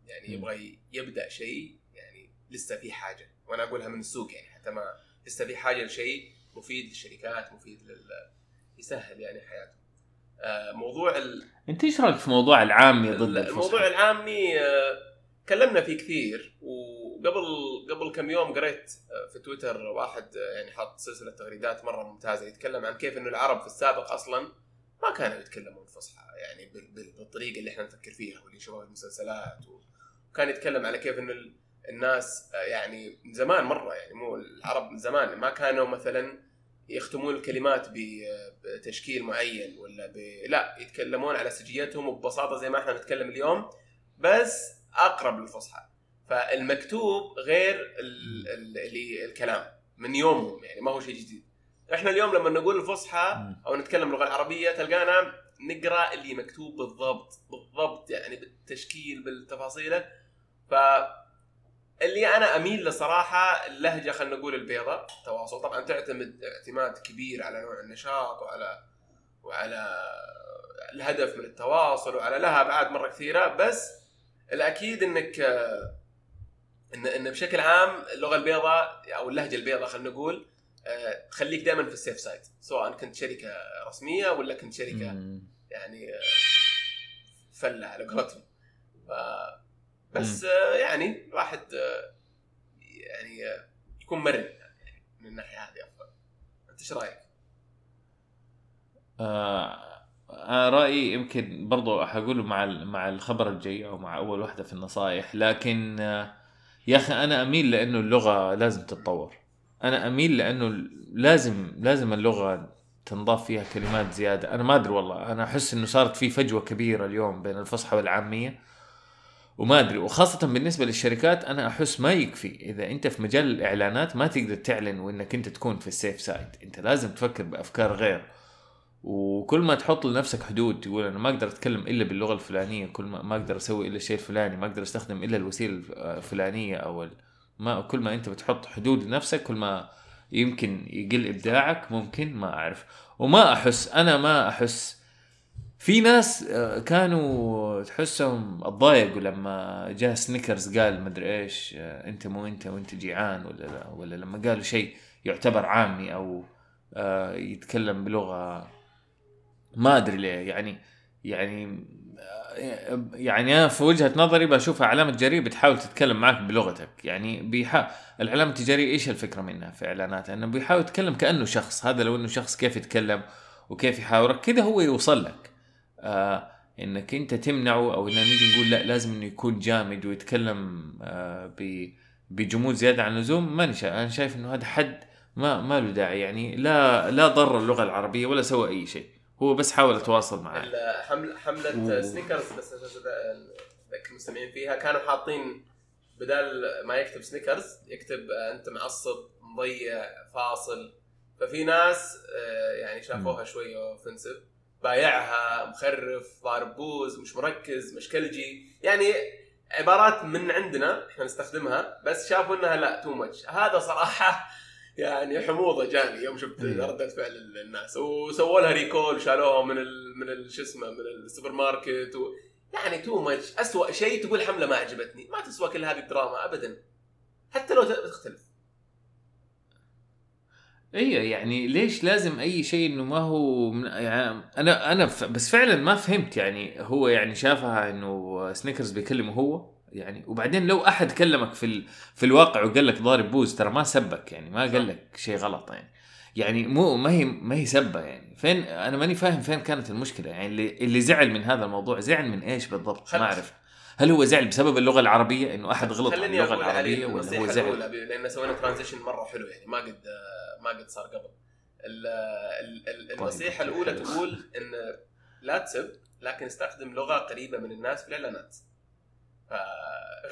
يعني مم. يبغى يبدأ شيء يعني لسه في حاجة. وأنا أقولها من السوق يعني حتى ما لسه في حاجة لشيء مفيد للشركات مفيد لل يسهل يعني حياتهم آه، موضوع ال... انت إيش رأيك في موضوع العامي ضد الفصحى؟ الموضوع العامي آه، تكلمنا فيه كثير وقبل قبل كم يوم قريت آه، في تويتر واحد آه، يعني حاط سلسلة تغريدات مرة ممتازة يتكلم عن كيف إنه العرب في السابق أصلا ما كانوا يتكلمون فصحى يعني بال- بال- بالطريقة اللي إحنا نفكر فيها واللي نشوفها في المسلسلات وكان يتكلم على كيف إنه ال- الناس آه، يعني من زمان مرة يعني مو العرب من زمان ما كانوا مثلا يختمون الكلمات بتشكيل معين ولا ب... لا يتكلمون على سجيتهم وببساطة زي ما إحنا نتكلم اليوم بس أقرب للفصحى. فالمكتوب غير ال... ال... اللي الكلام من يومهم يعني ما هو شيء جديد. إحنا اليوم لما نقول الفصحى. أو نتكلم اللغة العربيه تلقانا نقرأ اللي مكتوب بالضبط بالضبط يعني بالتشكيل بالتفاصيله ف اللي أنا أميل لصراحة اللهجة خلينا نقول البيضاء التواصل. طبعا تعتمد اعتماد كبير على نوع النشاط وعلى وعلى الهدف من التواصل وعلى لها أبعاد مرة كثيرة. بس الأكيد إنك إن إن بشكل عام اللغة البيضاء أو اللهجة البيضاء خلينا نقول آه، تخليك دائما في السيف سايد سواء كنت شركة رسمية ولا كنت شركة. يعني آه، فلة على قولتهم. بس آه، يعني الواحد آه، يعني آه، يكون مرن يعني من الناحية هذه أفضل. أنت إيش رأيك؟ آه أنا رأيي يمكن برضو حقوله مع مع الخبر الجاي أو مع أول واحدة في النصائح لكن يا أخي أنا أميل لأنه اللغة لازم تتطور. أنا أميل لأنه لازم لازم اللغة تنضاف فيها كلمات زيادة. أنا ما أدري والله أنا أحس إنه صارت في فجوة كبيرة اليوم بين الفصحى والعامية. وما أدري. وخاصة بالنسبة للشركات أنا أحس ما يكفي. إذا أنت في مجال الإعلانات ما تقدر تعلن وإنك أنت تكون في السيف سايد أنت لازم تفكر بأفكار غير. وكل ما تحط لنفسك حدود تقول أنا ما أقدر أتكلم إلا باللغة الفلانية كل ما ما أقدر أسوي إلا الشيء الفلاني ما أقدر أستخدم إلا الوسيلة الفلانية أو ما كل ما أنت بتحط حدود لنفسك كل ما يمكن يقل إبداعك ممكن ما أعرف. وما احس أنا ما أحس في ناس آه، كانوا تحسهم اتضايقوا لما جاء سنيكرز قال مدري إيش آه، أنت مو أنت وأنت جيعان ولا لا؟ ولا لما قالوا شيء يعتبر عامي أو آه، يتكلم بلغة ما أدري ليه. يعني يعني يعني أنا في وجهة نظري بشوفها علامه تجاريه بتحاول تتكلم معك بلغتك. يعني بيحا العلامه التجاريه إيش الفكرة منها في اعلاناتها إنه بيحاول يتكلم كأنه شخص. هذا لو إنه شخص كيف يتكلم وكيف يحاورك كذا هو يوصل لك. آه إنك أنت تمنعه أو إن نيجي نقول لا لازم إنه يكون جامد ويتكلم آه بجمود زيادة عن اللزوم. ماني. أنا شايف إنه هذا حد ما ما له داعي يعني لا لا ضر اللغة العربية ولا سوى أي شيء. هو بس حاول يتواصل معاه. حمل حملة و... سنيكرز بس ذكر المستمعين فيها كانوا حاطين بدال ما يكتب سنيكرز يكتب أنت معصب مضيع فاصل. ففي ناس آه، يعني شافوها شوية offensive بايعها مخرف ضارب بوز مش مركز مشكلجي يعني عبارات من عندنا إحنا نستخدمها بس شافوا إنها لا too much هذا صراحة يعني حموضة جاني يوم شفت ردة فعل الناس. وسووا لها recall وشالوها من ال من شو اسمه من السوبر ماركت و. يعني too much اسوء شيء تقول حملة ما عجبتني. ما تسوى كل هذه الدراما ابدا. حتى لو تختلف. أيوه يعني ليش لازم أي شيء إنه ما هو من يعني أنا أنا ف... بس فعلا ما فهمت يعني هو يعني شافها إنه سنيكرز بيكلمه هو يعني وبعدين لو أحد كلمك في ال... في الواقع وقال لك ضارب بوز ترى ما سبك يعني ما قال لك شيء غلط يعني. يعني مو ما هي ما هي سبة يعني. فين أنا ماني فاهم فين كانت المشكلة يعني اللي اللي زعل من هذا الموضوع زعل من إيش بالضبط؟ ما أعرف. هل هو زعل بسبب اللغة العربية إنه أحد غلط على اللغة العربية ولا هو زعل؟ لأن سوينا ترانزيشن مرة حلو يعني ما قد ما قد صار قبل. طيب، النصيحه الأولى تقول إن لا تسب لكن استخدم لغة قريبة من الناس في الإعلانات.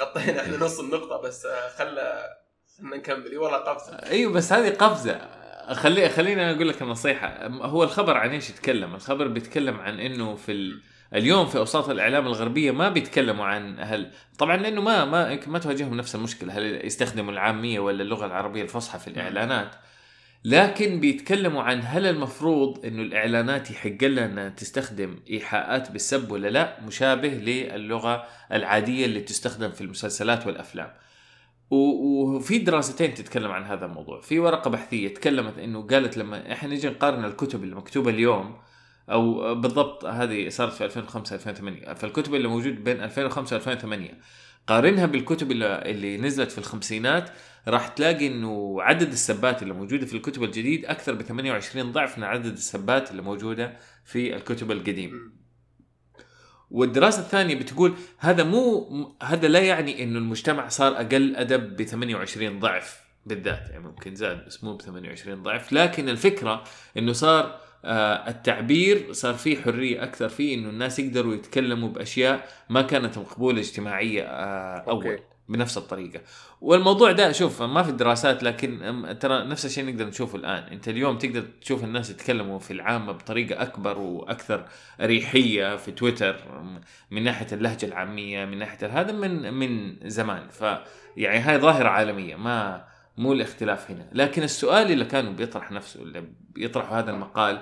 غطينا إحنا نص النقطة بس خلى خلينا نكمل. والله قفزة. أيوه بس هذه قفزة. خلي خليني أقول لك النصيحة. هو الخبر عن إيش يتكلم؟ الخبر بيتكلم عن إنه في ال... اليوم في أوساط الإعلام الغربية ما بيتكلموا عن هل طبعا لأنه ما ما ما تواجههم نفس المشكلة هل يستخدموا العامية ولا اللغة العربية الفصحى في الإعلانات لكن بيتكلموا عن هل المفروض إنه الإعلانات يحق لها انها تستخدم إيحاءات بالسب ولا لا مشابه للغة العادية اللي تستخدم في المسلسلات والأفلام. وفي دراستين تتكلم عن هذا الموضوع، في ورقة بحثية تكلمت إنه قالت لما إحنا نيجي نقارن الكتب اللي مكتوبه اليوم أو بالضبط هذه صارت في 2005 2008 فالكتب اللي موجود بين 2005 و 2008 قارنها بالكتب اللي نزلت في الخمسينات راح تلاقي إنه عدد السبات اللي موجودة في الكتب الجديد أكثر ب 28 ضعف من عدد السبات اللي موجودة في الكتب القديمة. والدراسة الثانية بتقول هذا مو هذا لا يعني إنه المجتمع صار أقل أدب ب 28 ضعف بالذات. يعني ممكن زاد بس مو ب 28 ضعف لكن الفكرة إنه صار التعبير صار فيه حرية أكثر فيه إنه الناس يقدروا يتكلموا بأشياء ما كانت مقبولة اجتماعية آه أول أوكي. بنفس الطريقة. والموضوع ده شوف ما في دراسات لكن ترى نفس الشيء نقدر نشوفه الآن. أنت اليوم تقدر تشوف الناس يتكلموا في العامة بطريقة أكبر وأكثر اريحيه في تويتر من ناحية اللهجة العامية من ناحية هذا من من زمان. ف يعني هاي ظاهرة عالمية. ما مو الاختلاف هنا. لكن السؤال اللي كانوا بيطرح نفسه اللي بيطرح هذا المقال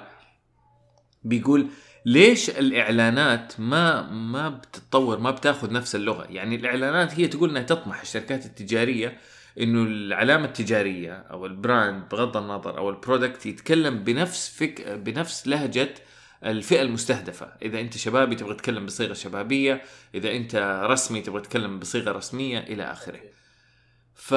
بيقول ليش الإعلانات ما ما بتتطور ما بتاخذ نفس اللغة؟ يعني الإعلانات هي تقول إنها تطمح الشركات التجارية إنه العلامة التجارية أو ال brand بغض النظر أو ال product يتكلم بنفس فك بنفس لهجة الفئة المستهدفة. إذا أنت شبابي تبغى تتكلم بصيغة شبابية إذا أنت رسمي تبغى تتكلم بصيغة رسمية إلى آخره. ف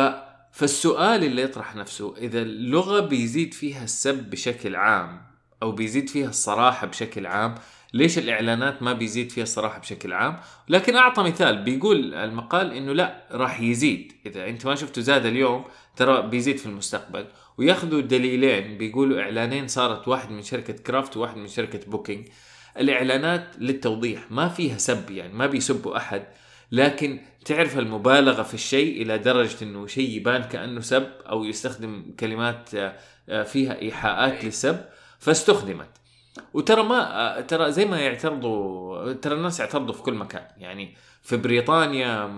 فالسؤال اللي يطرح نفسه إذا اللغة بيزيد فيها السب بشكل عام أو بيزيد فيها الصراحة بشكل عام ليش الإعلانات ما بيزيد فيها الصراحة بشكل عام؟ لكن أعطى مثال بيقول المقال إنه لا راح يزيد. إذا أنت ما شفته زاد اليوم ترى بيزيد في المستقبل. وياخذوا دليلين بيقولوا إعلانين صارت واحد من شركة كرافت وواحد من شركة بوكينج. الإعلانات للتوضيح ما فيها سب يعني ما بيسبوا أحد. لكن تعرف المبالغة في الشيء إلى درجة إنه شيء يبان كأنه سب أو يستخدم كلمات آه، فيها إيحاءات للسب فاستخدمت. وترى ما ترى زي ما يعترضوا ترى الناس يعترضوا في كل مكان. يعني في بريطانيا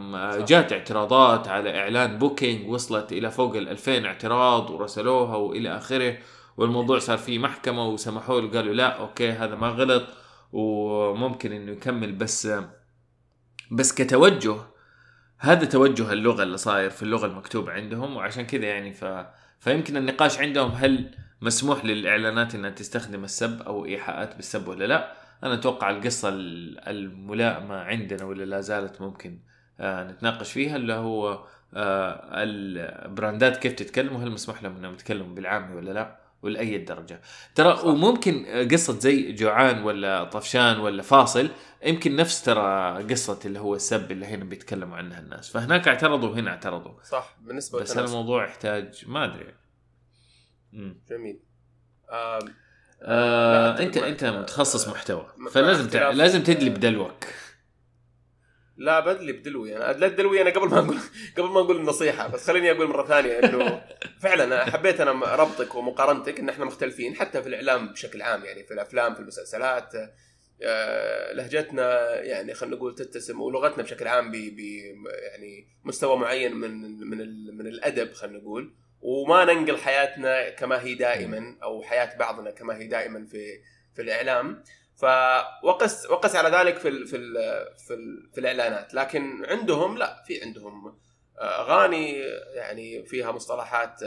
جات اعتراضات على إعلان بوكينج وصلت إلى فوق ال 2000 اعتراض ورسلوها وإلى آخره والموضوع صار فيه محكمة وسمحوا له قالوا لا okay هذا ما غلط وممكن إنه يكمل بس بس كتوجه هذا توجه اللغة اللي صاير في اللغة المكتوبة عندهم وعشان كذا يعني ف فيمكن النقاش عندهم هل مسموح للإعلانات إنها تستخدم السب أو إيحاءات بالسب ولا لا؟ أنا أتوقع القصة الملائمة عندنا ولا لا زالت ممكن آه نتناقش فيها اللي هو آه البراندات كيف تتكلم وهل مسموح لهم إنهم يتكلموا بالعامي ولا لا؟ ولاي درجة. ترى صح. وممكن قصة زي جوعان ولا طفشان ولا فاصل يمكن نفس ترى قصة اللي هو السب اللي هنا بيتكلموا عنها الناس. فهناك اعترضوا وهنا اعترضوا. صح بالنسبة بس الموضوع يحتاج ما أدري. جميل. آه آه انت أنت متخصص محتوى فلازم تع... لازم تدلي بدلوك. لا بدلي بدلوي. أنا ادلت دلوي أنا قبل ما أقول قبل ما أقول النصيحة بس خليني أقول مرة ثانية إنه فعلا حبيت أنا ربطك ومقارنتك إن إحنا مختلفين حتى في الإعلام بشكل عام يعني في الأفلام في المسلسلات آه، لهجتنا يعني خلينا نقول تتسم ولغتنا بشكل عام ب يعني مستوى معين من من من الأدب خلينا نقول. وما ننقل حياتنا كما هي دائما أو حياة بعضنا كما هي دائما في في الإعلام. فوقس وقس على ذلك في ال في ال في, ال في الإعلانات. لكن عندهم لا في عندهم أغاني يعني فيها مصطلحات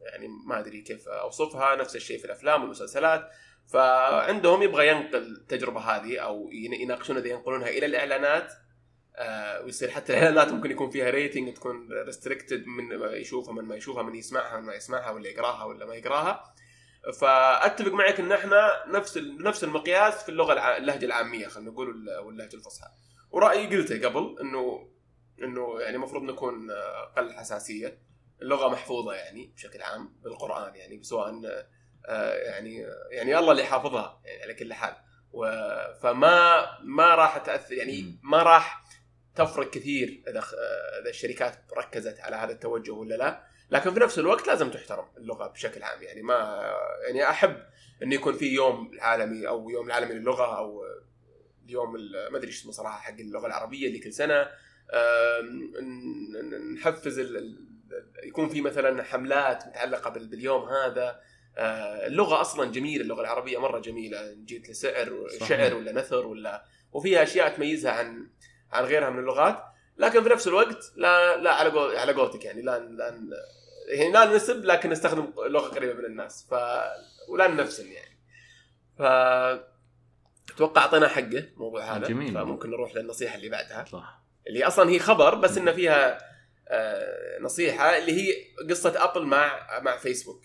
يعني ما أدري كيف أوصفها نفس الشيء في الأفلام والمسلسلات. فعندهم يبغى ينقل التجربة هذه أو يناقشون إذا ينقلونها إلى الإعلانات آه ويصير حتى الإعلانات ممكن يكون فيها rating تكون restricted من يشوفها من ما يشوفها من يسمعها من ما يسمعها ولا يقراها ولا ما يقراها. فأتفق معك إن إحنا نفس نفس المقياس في اللغة اللهجة العامية خلينا نقول واللهجة الفصحى. ورأيي قلته قبل انه إنه يعني المفروض نكون أقل حساسية. اللغة محفوظة يعني بشكل عام بالقرآن يعني سواء آه، يعني يعني الله اللي حافظها يعني على كل حال. فما ما راح تاثر يعني ما راح تفرق كثير إذا إذا الشركات ركزت على هذا التوجه ولا لا. لكن في نفس الوقت لازم تحترم اللغة بشكل عام. يعني ما يعني أحب انه يكون في يوم العالمي أو يوم العالمي للغة أو اليوم ما أدري اسمه صراحة حق اللغة العربية اللي كل سنه نحفز يكون في مثلا حملات متعلقة باليوم هذا. آه، اللغة أصلا جميلة اللغة العربية مرة جميلة. جيت لسعر شعر ولا نثر ولا وفيها أشياء تميزها عن عن غيرها من اللغات. لكن في نفس الوقت لا لا على قول على قولتك يعني لا لا يعني لا نسب لكن نستخدم لغة قريبة من الناس ف ولا نفسن يعني. ف أتوقع أعطينا حقه الموضوع هذا جميل. فممكن نروح للنصيحة اللي بعدها صح. اللي أصلا هي خبر بس إنه فيها آه نصيحة اللي هي قصة ابل مع مع فيسبوك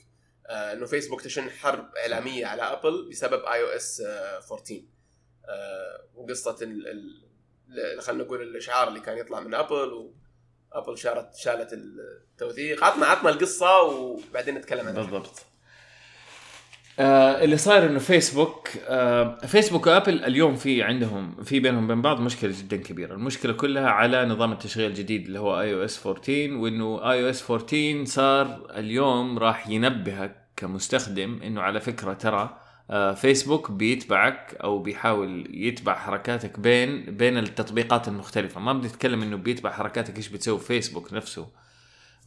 آه إنه فيسبوك تشن حرب إعلامية على ابل بسبب iOS 14 آه وقصة ال خلينا نقول الاشعار اللي كان يطلع من أبل وابل شالت شالت التوثيق. عطنا عطنا القصة وبعدين نتكلم عنها. بالضبط. آه اللي صاير إنه فيسبوك آه فيسبوك وأبل اليوم في عندهم في بينهم وبين بعض مشكلة جدا كبيرة، المشكلة كلها على نظام التشغيل الجديد اللي هو اي أو اس 14 وإنه اي أو اس 14 صار اليوم راح ينبهك كمستخدم إنه على فكرة ترى آه، فيسبوك بيتبعك أو بيحاول يتبع حركاتك بين بين التطبيقات المختلفة. ما بنتكلم إنه بيتبع حركاتك إيش بتسوي فيسبوك نفسه.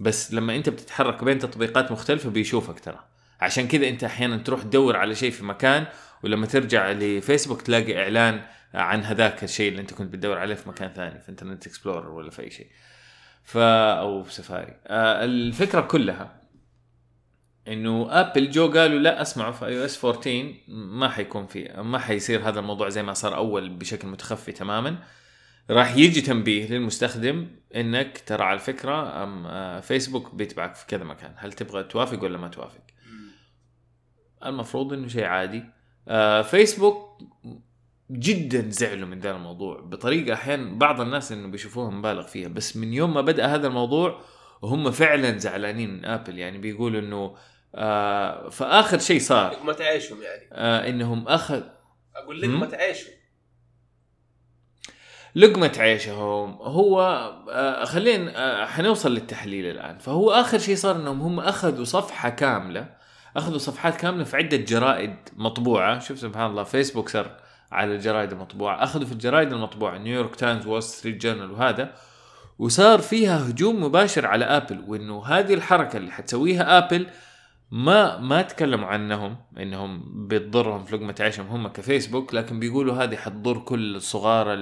بس لما أنت بتتحرك بين تطبيقات مختلفة بيشوفك ترى. عشان كذا أنت أحيانا تروح تدور على شيء في مكان ولما ترجع لفيسبوك تلاقي إعلان عن هذاك الشيء اللي أنت كنت بتدور عليه في مكان ثاني في Internet Explorer ولا في أي شيء. ف أو في سفاري آه الفكرة كلها إنه ابل جو قالوا لا أسمعوا في iOS 14 ما حيكون في ما حيصير هذا الموضوع زي ما صار أول بشكل متخفي تماما. راح يجي تنبيه للمستخدم إنك ترى على فكره أم آه، فيسبوك بيتبعك في كذا مكان. هل تبغى توافق ولا ما توافق؟ المفروض إنه شيء عادي. آه، فيسبوك جدا زعلوا من ذا الموضوع. بطريقة أحيانا بعض الناس إنه بيشوفوها مبالغ فيها بس من يوم ما بدأ هذا الموضوع وهم فعلا زعلانين من ابل يعني بيقولوا إنه آه فآخر شيء صار. لقمة عيشهم يعني. آه إنهم اخذ أقول لقمة عيشهم لقمة عيشهم. هو آه خلينا آه حنوصل للتحليل الآن. فهو آخر شيء صار إنهم هم أخذوا صفحة كاملة. أخذوا صفحات كاملة في عدة جرائد مطبوعة. شوف سبحان الله فيسبوك صار على الجرائد المطبوعة. أخذوا في الجرائد المطبوعة New York Times Wall Street Journal وهذا. وصار فيها هجوم مباشر على ابل وإنه هذه الحركة اللي حتسويها ابل ما ما تكلموا عنهم إنهم بتضرهم في لقمة عيشهم هم كفيسبوك لكن بيقولوا هذه حتضر كل صغار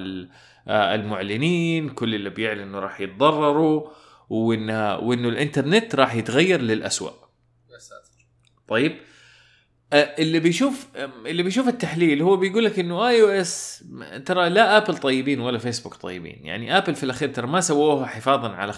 آه، المعلنين كل اللي بيعلنوا راح يتضرروا وانها وإنه الإنترنت راح يتغير للأسوأ. يا ساتر. طيب آه، اللي بيشوف اللي بيشوف التحليل هو بيقول لك إنه iOS ترى لا آبل طيبين ولا فيسبوك طيبين. يعني آبل في الأخير ترى ما سووها حفاظا على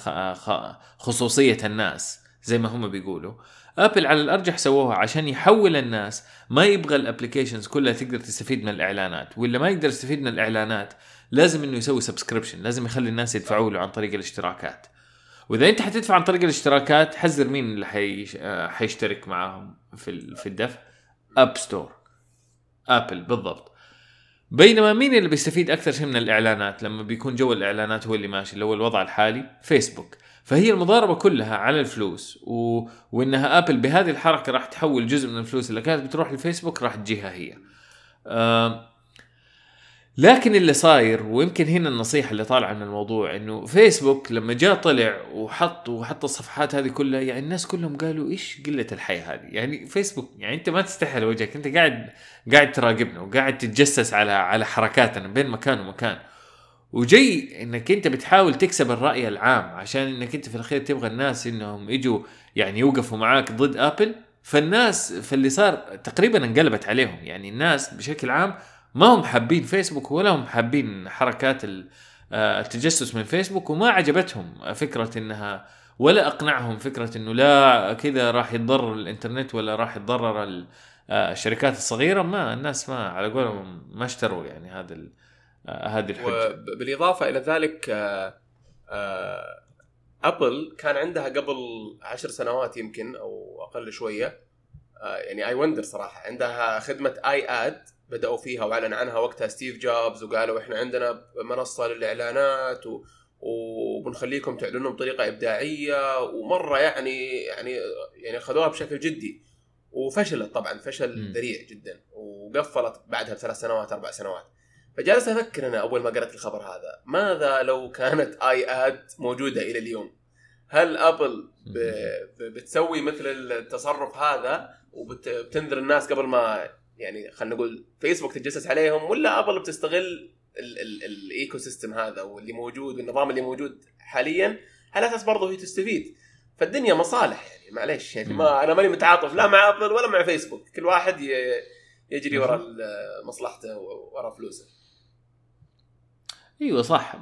خصوصية الناس زي ما هم بيقولوا. ابل على الأرجح سووها عشان يحول الناس. ما يبغى ال applications كلها تقدر تستفيد من الإعلانات. ولا ما يقدر يستفيد من الإعلانات لازم إنه يسوي subscription لازم يخلي الناس يدفعوا له عن طريق الاشتراكات. وإذا أنت حتدفع عن طريق الاشتراكات حذر مين اللي حيش... حيشترك معاهم في في الدفع؟ App Store آبل بالضبط. بينما مين اللي بيستفيد أكثر شيء من الإعلانات؟ لما بيكون جو الإعلانات هو اللي ماشي اللي هو الوضع الحالي فيسبوك فهي المضاربة كلها على الفلوس و... وإنها آبل بهذه الحركة راح تحول جزء من الفلوس اللي كانت بتروح لفيسبوك راح تجيها هي. آه لكن اللي صاير ويمكن هنا النصيحة اللي طالعة من الموضوع إنه فيسبوك لما جاء طلع وحط وحط الصفحات هذه كلها يعني الناس كلهم قالوا إيش قلة الحياة هذه؟ يعني فيسبوك يعني أنت ما تستحي على وجهك أنت قاعد قاعد تراقبنا وقاعد تتجسس على على حركاتنا بين مكان ومكان. وجاي إنك أنت بتحاول تكسب الرأي العام عشان إنك أنت في الأخير تبغى الناس إنهم يجوا يعني يوقفوا معاك ضد أبل فالناس فاللي صار تقريبا انقلبت عليهم. يعني الناس بشكل عام ما هم حابين فيسبوك ولا هم حابين حركات آه، التجسس من فيسبوك وما عجبتهم فكرة إنها ولا أقنعهم فكرة إنه لا كذا راح يتضرر الإنترنت ولا راح يتضرر آه، الشركات الصغيرة. ما الناس ما على قولهم ما اشتروا يعني هذا هذه الحجة. بالاضافه إلى ذلك ابل كان عندها قبل عشر سنوات يمكن أو أقل شوية يعني I wonder صراحة عندها خدمة iAd بدأوا فيها وأعلن عنها وقتها ستيف جوبز وقالوا إحنا عندنا منصة للإعلانات و... وبنخليكم تعلنوا بطريقة إبداعية ومرة يعني يعني يعني اخذوها بشكل جدي. وفشلت طبعا فشل ذريع جدا وقفلت بعدها بثلاث سنوات أربع سنوات. فجالس أفكر أنا أول ما قرأت الخبر هذا ماذا لو كانت iAd موجودة إلى اليوم؟ هل أبل ب... بتسوي مثل التصرف هذا وبتنذر الناس قبل ما يعني خلينا نقول فيسبوك تتجسس عليهم ولا أبل بتستغل ال ecosystem هذا واللي موجود والنظام اللي موجود حاليا؟ على أساس برضه هي تستفيد. فالدنيا مصالح يعني معليش يعني ما أنا ماني متعاطف لا مع أبل ولا مع فيسبوك كل واحد يجري ورا مصلحته ورا فلوسه. إيوه صح.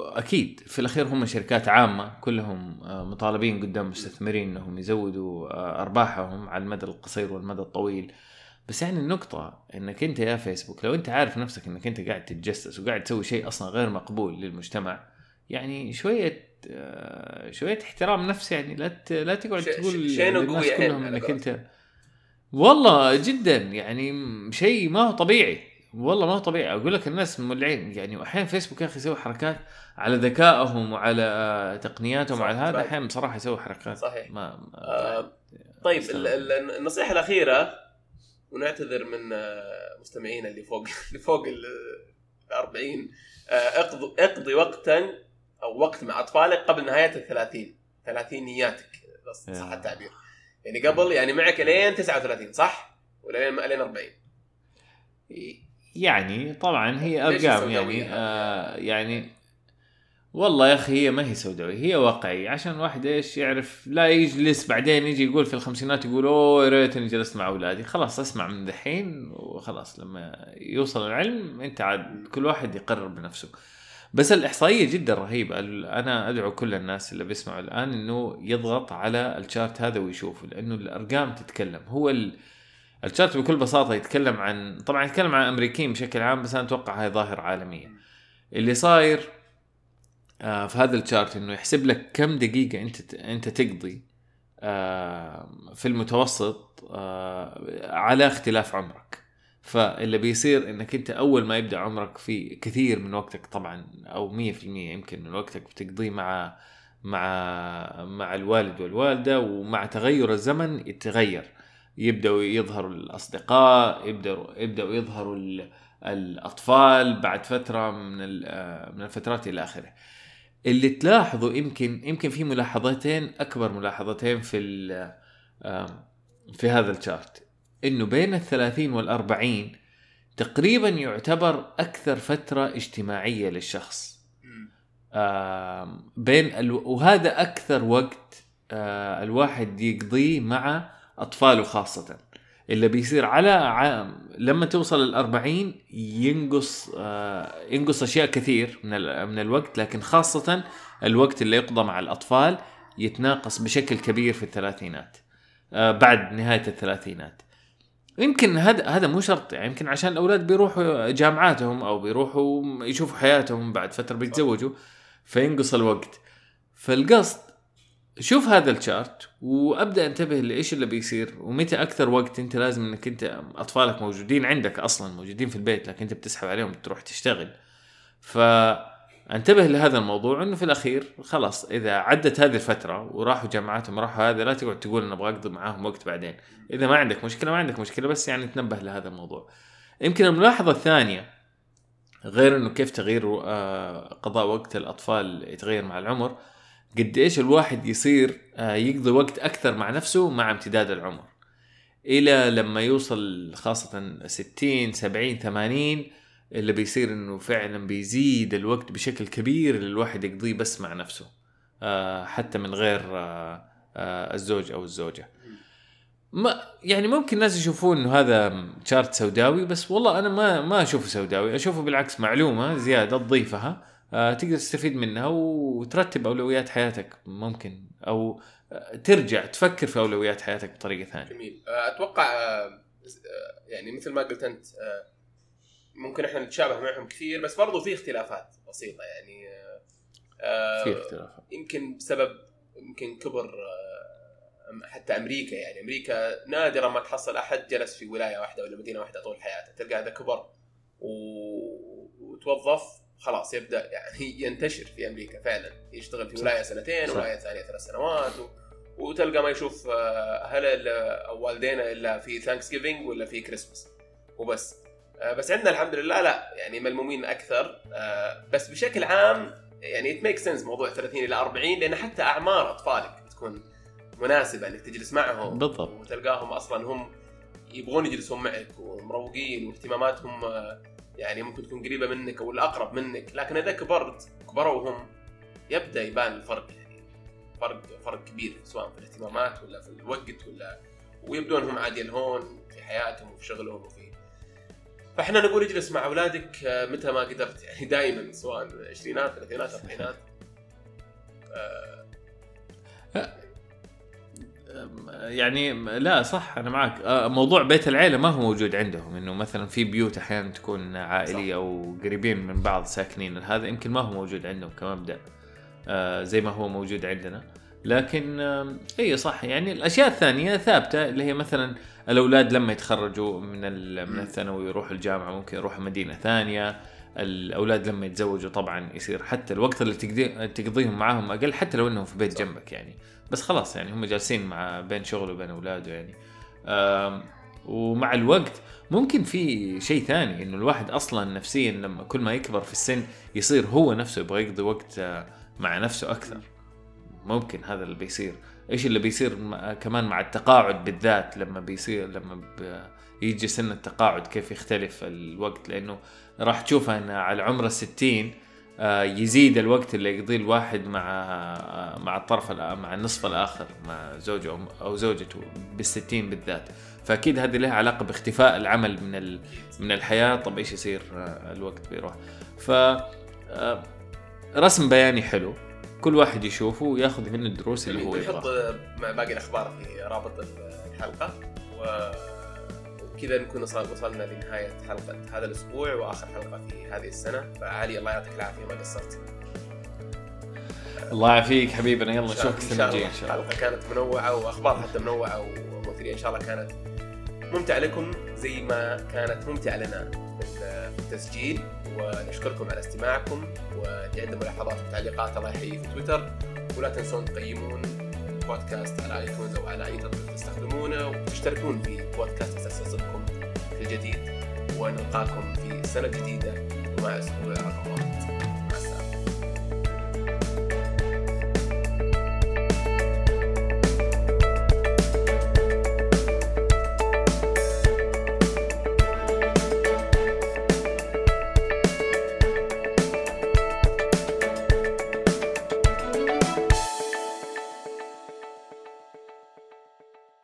أكيد. في الأخير هم شركات عامة كلهم آه، مطالبين قدام المستثمرين إنهم يزودوا آه، أرباحهم على المدى القصير والمدى الطويل. بس يعني النقطة إنك أنت يا فيسبوك لو أنت عارف نفسك إنك أنت قاعد تتجسس وقاعد تسوي شيء أصلا غير مقبول للمجتمع يعني شوية آه، شوية احترام نفس يعني لا لا تقعد تقول للناس كلهم إنك أنت والله جدا. يعني شيء ما هو طبيعي. والله ما هو طبيعي. أقول لك الناس مولعين. يعني واحيانا فيسبوك يا أخي يسوي حركات على ذكائهم وعلى تقنياتهم وعلى هذا. أحيانا بصراحة يسوي حركات. صحيح. ما, ما آه طيب النصيحة الأخيرة ونعتذر من آه، مستمعينا اللي فوق اللي فوق ال 40 آه، اقضي اقضي وقتا أو وقت مع أطفالك قبل نهاية ال 30 30 نياتك صح التعبير. يعني قبل يعني معك لين 39 صح؟ ولا لين 40 يعني طبعا هي أرقام يعني آه يعني والله يا أخي هي ما هي سوداوية هي واقعية. عشان الواحد إيش يعرف لا يجلس بعدين يجي يقول في الخمسينات يقول أوه يا ريتني جلست مع أولادي. خلاص اسمع من دحين وخلاص. لما يوصل العلم أنت عاد كل واحد يقرر بنفسه. بس الإحصائية جدا رهيبة. أنا أدعو كل الناس اللي بيسمعوا الآن إنه يضغط على الشارت هذا ويشوفه لأنه الأرقام تتكلم. هو ال... الشارت بكل بساطة يتكلم عن طبعا يتكلم عن أمريكيين بشكل عام بس أنا أتوقع هاي ظاهرة عالمية. اللي صاير آه في هذا الشارت إنه يحسب لك كم دقيقة أنت أنت تقضي آه في المتوسط آه على اختلاف عمرك. فاللي بيصير إنك أنت أول ما يبدأ عمرك في كثير من وقتك طبعا أو 100% يمكن من وقتك بتقضيه مع مع مع الوالد والوالدة ومع تغير الزمن يتغير. يبدأوا يظهروا الأصدقاء يبداوا يبدأوا يظهروا الأطفال بعد فترة من من الفترات إلى آخره. اللي تلاحظوا يمكن يمكن في ملاحظتين أكبر ملاحظتين في في هذا الشارت إنه بين ال 30 وال 40 تقريبا يعتبر أكثر فترة اجتماعية للشخص. بين. وهذا أكثر وقت آه، الواحد يقضيه مع أطفاله خاصة. اللي بيصير على عام لما توصل الأربعين ينقص آه ينقص أشياء كثير من, من الوقت لكن خاصة الوقت اللي يقضى مع الأطفال يتناقص بشكل كبير في الثلاثينات آه بعد نهاية الثلاثينات. يمكن هذا هذا مو شرط يعني يمكن عشان الأولاد بيروحوا جامعاتهم أو بيروحوا يشوفوا حياتهم بعد فترة بيتزوجوا فينقص الوقت. فالقصد شوف هذا الشارت وأبدأ انتبه لإيش اللي بيصير ومتى أكثر وقت أنت لازم إنك أنت أطفالك موجودين عندك أصلا موجودين في البيت لكن أنت بتسحب عليهم تروح تشتغل. فانتبه لهذا الموضوع إنه في الأخير خلاص إذا عدت هذه الفترة وراحوا جامعاتهم راحوا هذا لا تقعد تقول أنا أبغى أقضي معاهم وقت بعدين. إذا ما عندك مشكلة ما عندك مشكلة بس يعني تنبه لهذا الموضوع. يمكن الملاحظة الثانية غير إنه كيف تغيير آه، قضاء وقت الأطفال يتغير مع العمر قد إيش الواحد يصير آه، يقضي وقت أكثر مع نفسه مع امتداد العمر. إلى لما يوصل خاصة 60 70 80 اللي بيصير إنه فعلا بيزيد الوقت بشكل كبير اللي الواحد يقضيه بس مع نفسه آه، حتى من غير الزوج أو الزوجة. ما يعني ممكن الناس يشوفون إنه هذا شارت سوداوي بس والله أنا ما ما أشوفه سوداوي أشوفه بالعكس معلومة زيادة تضيفها. آه تقدر تستفيد منها وترتب أولويات حياتك ممكن أو آه، ترجع تفكر في أولويات حياتك بطريقة ثانية. جميل. آه، أتوقع آه، يعني مثل ما قلت أنت ممكن إحنا نتشابه معهم كثير بس برضو في اختلافات بسيطة يعني في اختلافات. يمكن بسبب يمكن كبر حتى أمريكا يعني. أمريكا نادرا ما تحصل أحد جلس في ولاية واحدة ولا مدينة واحدة طول حياته. تلقى هذا كبر وتوظف خلاص يبدأ يعني ينتشر في أمريكا فعلا. يشتغل في ولاية سنتين ولاية ثانية ثلاث سنوات و... وتلقى ما يشوف آه، أهل أو والدينا إلا في Thanksgiving ولا في كريسماس وبس. آه، بس عندنا الحمد لله لا يعني ملمومين أكثر. آه، بس بشكل عام يعني it make sense موضوع 30 إلى 40 لأن حتى أعمار أطفالك بتكون مناسبة إنك تجلس معهم. بالضبط. وتلقاهم أصلا هم يبغون يجلسون معك ومروقين واهتماماتهم يعني ممكن تكون قريبة منك أو الاقرب منك. لكن اذا كبرت كبروا هم يبدأ يبان الفرق يعني فرق فرق كبير سواء في الاهتمامات ولا في الوقت ولا ويبدون هم عادي الهون في حياتهم وفي شغلهم وفي. فإحنا نقول اجلس مع أولادك متى ما قدرت يعني دائما سواء عشرينات ثلاثينات أربعينات. آه يعني لا صح أنا معك آه، موضوع بيت العيلة ما هو موجود عندهم إنه مثلا في بيوت أحيانا تكون عائلية أو قريبين من بعض ساكنين. هذا يمكن ما هو موجود عندهم كمبدأ آه، زي ما هو موجود عندنا. لكن اي صح يعني الأشياء الثانية ثابتة اللي هي مثلا الأولاد لما يتخرجوا من من الثانوي ويروحوا الجامعة ممكن يروحوا مدينة ثانية. الأولاد لما يتزوجوا طبعا يصير حتى الوقت اللي تقضيهم معاهم أقل حتى لو إنهم في بيت جنبك يعني. بس خلاص يعني هم جالسين مع بين شغله وبين أولاده يعني. ومع الوقت ممكن في شيء ثاني إنه الواحد أصلا نفسيا لما كل ما يكبر في السن يصير هو نفسه يبغى يقضي وقت آه، مع نفسه أكثر. ممكن هذا اللي بيصير. إيش اللي بيصير كمان مع التقاعد بالذات لما بيصير لما يجي سن التقاعد كيف يختلف الوقت؟ لأنه راح تشوف إن على عمر الستين يزيد الوقت اللي يقضيه الواحد مع آه، مع الطرف مع النصف الآخر مع زوجه أو زوجته بالستين بالذات. فأكيد هذه لها علاقة باختفاء العمل من من الحياة. طب إيش يصير آه، الوقت بيروح؟ ف رسم بياني حلو. كل واحد يشوفه وياخذ منه الدروس اللي هو يحط مع باقي الأخبار في رابط الحلقة؟ و كذا نكون وصلنا لنهاية حلقة هذا الأسبوع وآخر حلقة في هذه السنة. فعلي الله يعطيك العافية ما قصرت. الله يعافيك حبيبنا يلا نشوفك السنة الجاية إن شاء الله. الحلقة كانت منوعة وأخبار حتى منوعة ومثرية إن شاء الله كانت ممتعة لكم زي ما كانت ممتعة لنا في التسجيل. ونشكركم على استماعكم واللي عنده ملاحظات وتعليقات الله يحييه في تويتر ولا تنسون تقيمون بودكاست على ايتونز أو على أي تطبيق تستخدمونه وتشتركون في بودكاست في الجديد. ونلقاكم في سنة جديدة. ومع أسبوع واحد